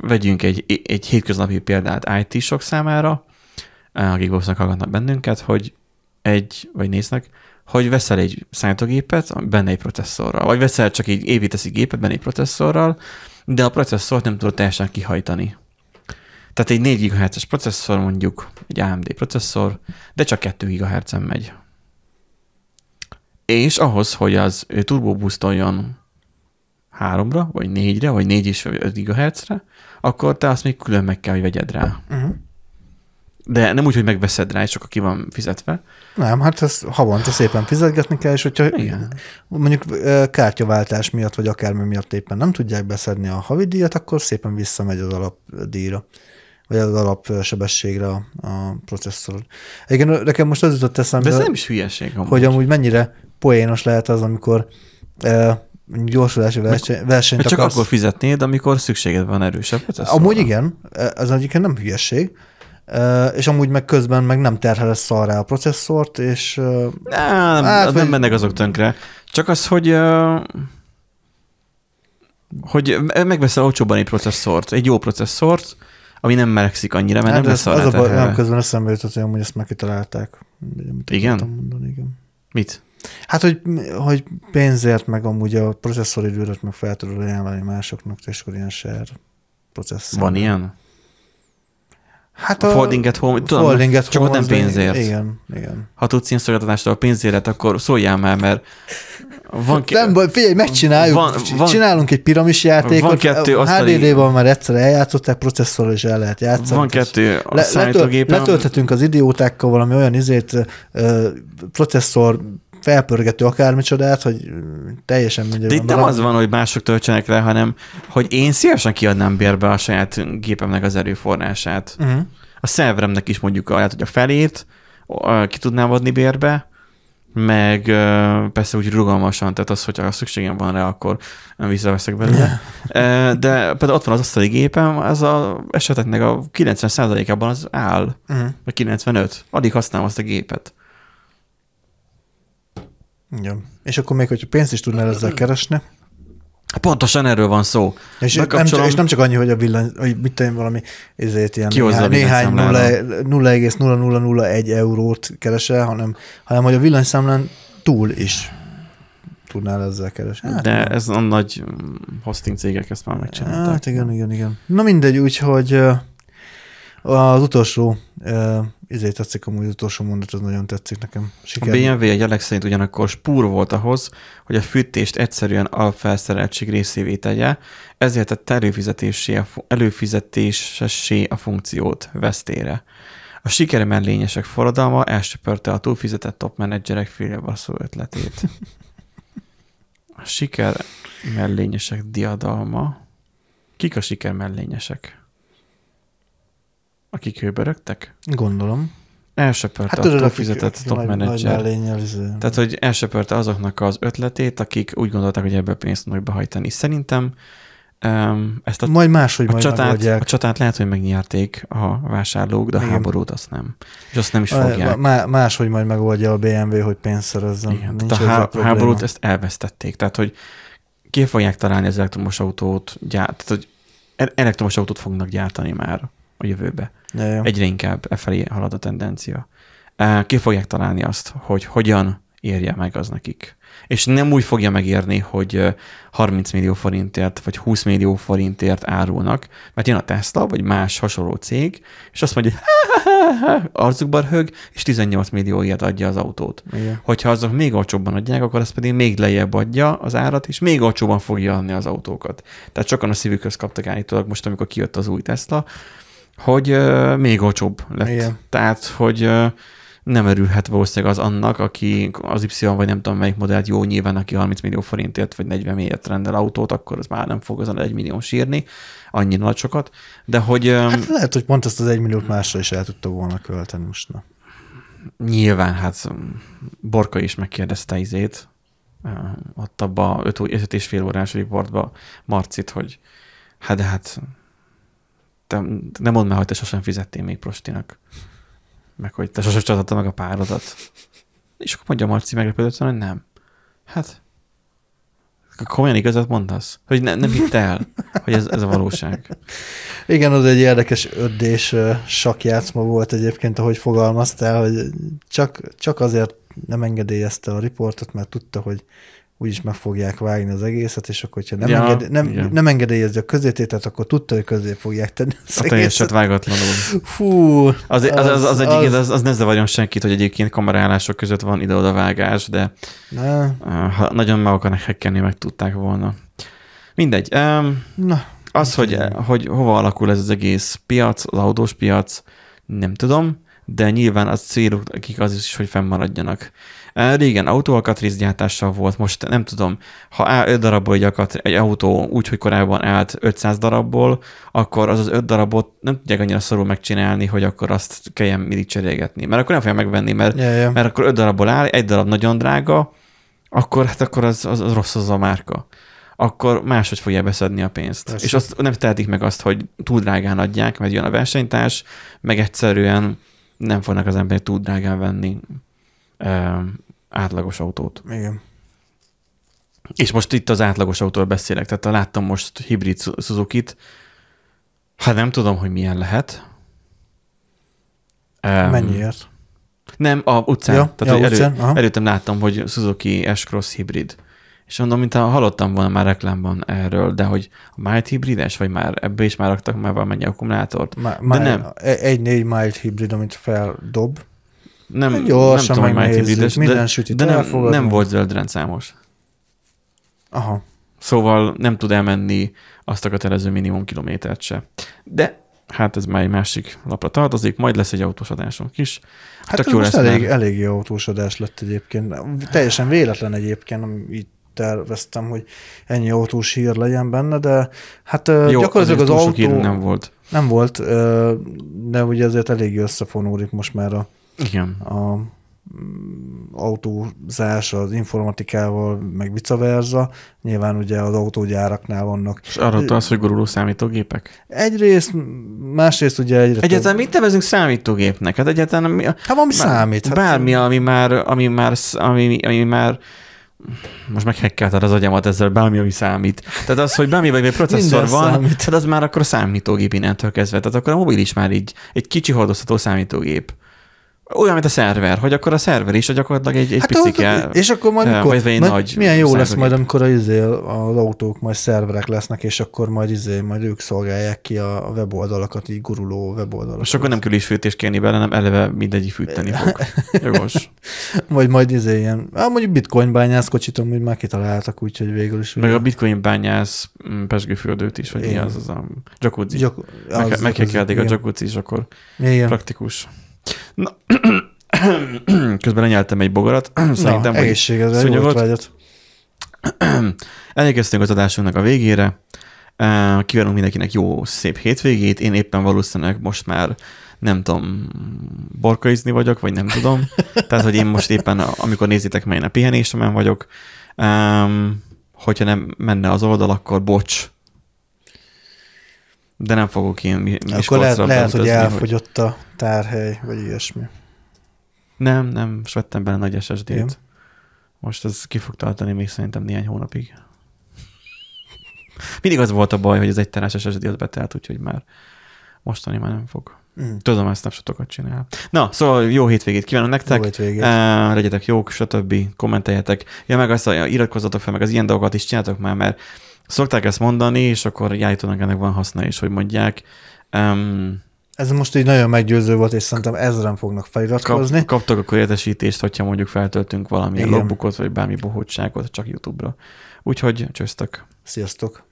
vegyünk egy, egy hétköznapi példát IT-sok számára, akik valószínűleg hallgatnak bennünket, hogy egy, vagy néznek, hogy veszel egy számítógépet, benne egy processzorral, vagy veszel csak így építesz egy gépet benne egy processzorral, de a processzort nem tudod teljesen kihajtani. Tehát egy 4 GHz-es processzor mondjuk, egy AMD processzor, de csak 2 GHz-en megy. És ahhoz, hogy az turbo boostoljon 3-ra, vagy 4-re, vagy 4 és 5 GHz-re, akkor te azt még külön meg kell, hogy vegyed rá. Uh-huh. De nem úgy, hogy megveszed rá, és csak aki van fizetve. Nem, hát ezt havonta szépen fizetgetni kell, és hogyha Igen. mondjuk kártyaváltás miatt, vagy akármi miatt éppen nem tudják beszedni a havidíjat, akkor szépen visszamegy az alapdíjra vagy az alapsebességre a, a processzor. Igen, nekem most az jutott eszembe, De ez nem is hülyeség. Amúgy. Hogy amúgy mennyire poénos lehet az, amikor e, gyorsulási verseny, versenyt Csak akarsz. akkor fizetnéd, amikor szükséged van erősebb. Amúgy igen, ez egyébként nem hülyeség, és amúgy meg közben meg nem terhelesz szarrá a processzort, és... Nem, hát, nem vagy... mennek azok tönkre. Csak az, hogy hogy megveszel olcsóban egy processzort, egy jó processzort, ami nem melegszik annyira, mert hát nem lesz az a baj, nem közben eszembe jutott, hogy amúgy ezt meg kitalálták. Igen? Mondani, igen? Mit? Hát, hogy, hogy pénzért, meg amúgy a processzoridőt meg fel tudod ajánlani másoknak, és akkor ilyen share processzor. Van ilyen? Hát a, a folding at home, tudom, folding at csak home, ott nem pénzért. Igen, igen. Ha tudsz ilyen szolgáltatástól a pénzért, akkor szóljál már, mert van ki... Nem figyelj, megcsináljuk. Van, van, Csinálunk egy piramis játékot. Van kettő. HDD-val már egyszer eljátszották, processzorral is el lehet játszani. Van kettő a Le, számítógépen. Letölthetünk az idiótákkal valami olyan izét, uh, processzor felpörgető akármicsodát, hogy teljesen mindegy. De itt nem az van, hogy mások töltsenek le, hanem hogy én szívesen kiadnám bérbe a saját gépemnek az erőforrását. Uh-huh. A szerveremnek is mondjuk lehet, hogy a felét ki tudnám adni bérbe, meg persze úgy rugalmasan, tehát az, hogyha szükségem van rá, akkor visszaveszek belőle. De például ott van az asztali gépem, az a eseteknek a 90%-ában az áll, uh-huh. vagy 95. Addig használom azt a gépet. Igen. És akkor még, hogyha pénzt is tudnál ezzel keresni. Pontosan erről van szó. És, nem, csak, és nem csak annyi, hogy a villany, hogy mit tudom, valami ezért ilyen néhány, néhány 0,0001 eurót keresel, hanem, hanem hogy a villanyszámlán túl is tudnál ezzel keresni. Hát, De nem. ez a nagy hosting cégek ezt már megcsinálták. Hát igen, igen, igen. Na mindegy, úgyhogy az utolsó ezért tetszik amúgy az utolsó mondat, az nagyon tetszik nekem. Siker. A BMW egy Alex szerint ugyanakkor spúr volt ahhoz, hogy a fűtést egyszerűen alfelszereltség részévé tegye, ezért tett előfizetésessé a funkciót vesztére. A siker mellényesek forradalma elsöpörte a túlfizetett top menedzserek félrebasszó ötletét. A siker mellényesek diadalma. Kik a siker mellényesek? Akik hőbörögtek? Gondolom. Elsöpörte hát, a túlfizetett top menedzser. Tehát, hogy elsöpörte azoknak az ötletét, akik úgy gondolták, hogy ebből pénzt tudnak behajtani. Szerintem um, ezt a, majd máshogy a, majd csatát, a csatát lehet, hogy megnyerték a vásárlók, de a Igen. háborút azt nem. És azt nem is fogják. Má, máshogy majd megoldja a BMW, hogy pénzt szerezzen. Igen, Nincs tehát a háborút ezt elvesztették. Tehát, hogy ki fogják találni az elektromos autót, gyárt, tehát, hogy elektromos autót fognak gyártani már a jövőbe. Ja, ja. Egyre inkább e felé halad a tendencia. Ki fogják találni azt, hogy hogyan érje meg az nekik. És nem úgy fogja megérni, hogy 30 millió forintért vagy 20 millió forintért árulnak, mert jön a Tesla, vagy más hasonló cég, és azt mondja, hogy arcukban hög, és 18 millióért adja az autót. Igen. Hogyha azok még olcsóbban adják, akkor az pedig még lejjebb adja az árat, és még olcsóban fogja adni az autókat. Tehát sokan a szívükhöz kaptak állítólag most, amikor kijött az új Tesla, hogy uh, még olcsóbb lett. Igen. Tehát, hogy uh, nem örülhet valószínűleg az annak, aki az Y vagy nem tudom melyik modellt jó nyilván, aki 30 millió forintért vagy 40 millióért rendel autót, akkor az már nem fog azon egy millió sírni, annyi nagy sokat, de hogy... Hát lehet, hogy pont ezt az egy milliót másra is el tudta volna költeni most. Na. Nyilván, hát Borka is megkérdezte izét, ott abba 5 és fél órás riportba Marcit, hogy hát de hát te nem mondd már, hogy te sosem fizettél még prostinak. Meg hogy te sosem csatatta meg a párodat. És akkor mondja Marci meglepődött, hogy nem. Hát, komolyan igazat mondasz? Hogy ne, nem hitt el, hogy ez, ez a valóság. Igen, az egy érdekes öddés sakjátszma volt egyébként, ahogy fogalmaztál, hogy csak, csak azért nem engedélyezte a riportot, mert tudta, hogy úgyis meg fogják vágni az egészet, és akkor, hogyha nem, ja, enged, nem, nem engedélyezi a közététet, akkor tudta, hogy közé fogják tenni az A teljeset vágatlanul. Fú. Az, az, az, az, az, egyik, az, az ne zavarjon senkit, hogy egyébként kamerálások között van ide-oda vágás, de ne. ha nagyon meg akarnak hekkelni, meg tudták volna. Mindegy. Um, Na, az, hogy, hogy hova alakul ez az egész piac, az autós piac, nem tudom, de nyilván az céluk, akik az is, hogy fennmaradjanak. Régen autóalkatrészgyártással volt, most nem tudom, ha áll 5 darabból egy, akatr- egy autó úgy, hogy korábban állt 500 darabból, akkor az az 5 darabot nem tudják annyira szorul megcsinálni, hogy akkor azt kelljen mindig cserélgetni. Mert akkor nem fogja megvenni, mert, yeah, yeah. mert akkor 5 darabból áll, egy darab nagyon drága, akkor, hát akkor az, az, az rossz az a márka akkor máshogy fogja beszedni a pénzt. Persze. És azt nem tehetik meg azt, hogy túl drágán adják, mert jön a versenytárs, meg egyszerűen nem fognak az emberek túl drágán venni átlagos autót. Igen. És most itt az átlagos autóról beszélek, tehát láttam most hibrid Suzuki-t, hát nem tudom, hogy milyen lehet. Mennyiért? Nem, a utcán. Ja, tehát, ja, utcán? Elő, előttem láttam, hogy Suzuki S-Cross hibrid. És mondom, mint hallottam volna már reklámban erről, de hogy mild hibrides, vagy már ebbe is már raktak már valamennyi akkumulátort. Ma, de nem. Egy négy mild hibrid, amit feldob, nem, Gyorsan nem tudom, hogy hibrides, minden de, de nem, nem volt zöld rendszámos. Aha. Szóval nem tud elmenni azt a kötelező minimum kilométert se. De hát ez már egy másik lapra tartozik, majd lesz egy autós adásunk is. Hát, hát jó most elég, már... elég jó autós adás lett egyébként. Teljesen véletlen egyébként, így terveztem, hogy ennyi autós hír legyen benne, de hát jó, gyakorlatilag az autó... nem volt. Nem volt, de ugye azért elég összefonódik most már a igen. A, autózás az informatikával, meg vice versa. Nyilván ugye az autógyáraknál vannak. És arra az, hogy guruló számítógépek? Egyrészt, másrészt ugye egyre Egyáltalán több... mit nevezünk számítógépnek? Hát egyáltalán... Mi, hát valami számít. Hát bármi, ami már, ami már, ami, ami már most meghekkelted az agyamat ezzel, bármi, ami számít. Tehát az, hogy bármi vagy egy processzor van, számít. tehát az már akkor a számítógép innentől kezdve. Tehát akkor a mobil is már így egy kicsi hordozható számítógép. Olyan, mint a szerver, hogy akkor a szerver is gyakorlatilag egy, egy hát picike, És akkor majd, mikor, vagy, vagy majd nagy milyen jó lesz majd, amikor az, izé, az autók majd szerverek lesznek, és akkor majd, izé, majd ők szolgálják ki a weboldalakat, így guruló weboldalakat. És akkor nem kell is fűtés kérni bele, nem eleve mindegyik fűteni fog. Jogos. vagy majd izé ilyen, ah, mondjuk bitcoin bányász kocsit, hogy már kitaláltak, úgyhogy végül is. Meg a bitcoin bányász mm, pesgőfürdőt is, vagy mi az az a jacuzzi. Jak- meg, meg kell a jacuzzi, és akkor Igen. praktikus. Na, közben lenyeltem egy bogarat. Szerintem, Na, egészségedre, jó Elérkeztünk az adásunknak a végére. Kívánunk mindenkinek jó, szép hétvégét. Én éppen valószínűleg most már nem tudom, borkaizni vagyok, vagy nem tudom. Tehát, hogy én most éppen, amikor nézitek, melyen a pihenésemen vagyok, um, hogyha nem menne az oldal, akkor bocs, de nem fogok én Akkor lehet, lehet hogy elfogyott hogy... a tárhely, vagy ilyesmi. Nem, nem, most vettem bele nagy SSD-t. Most ez ki fog tartani még szerintem néhány hónapig. Mindig az volt a baj, hogy az egy terás SSD az betelt, úgyhogy már mostani már nem fog. Mm. Tudom, ezt snapshotokat csinál. Na, szóval jó hétvégét kívánok nektek. Jó hétvégét. Uh, legyetek jók, stb. Kommenteljetek. Ja, meg azt, ja, iratkozzatok fel, meg az ilyen dolgokat is csináltok már, mert Szokták ezt mondani, és akkor jájtónak ennek van haszna is, hogy mondják. Um, ez most így nagyon meggyőző volt, és szerintem ezren fognak feliratkozni. Kap, kaptak akkor értesítést, hogyha mondjuk feltöltünk valamilyen Igen. logbookot, vagy bármi bohótságot csak YouTube-ra. Úgyhogy csöztök. Sziasztok!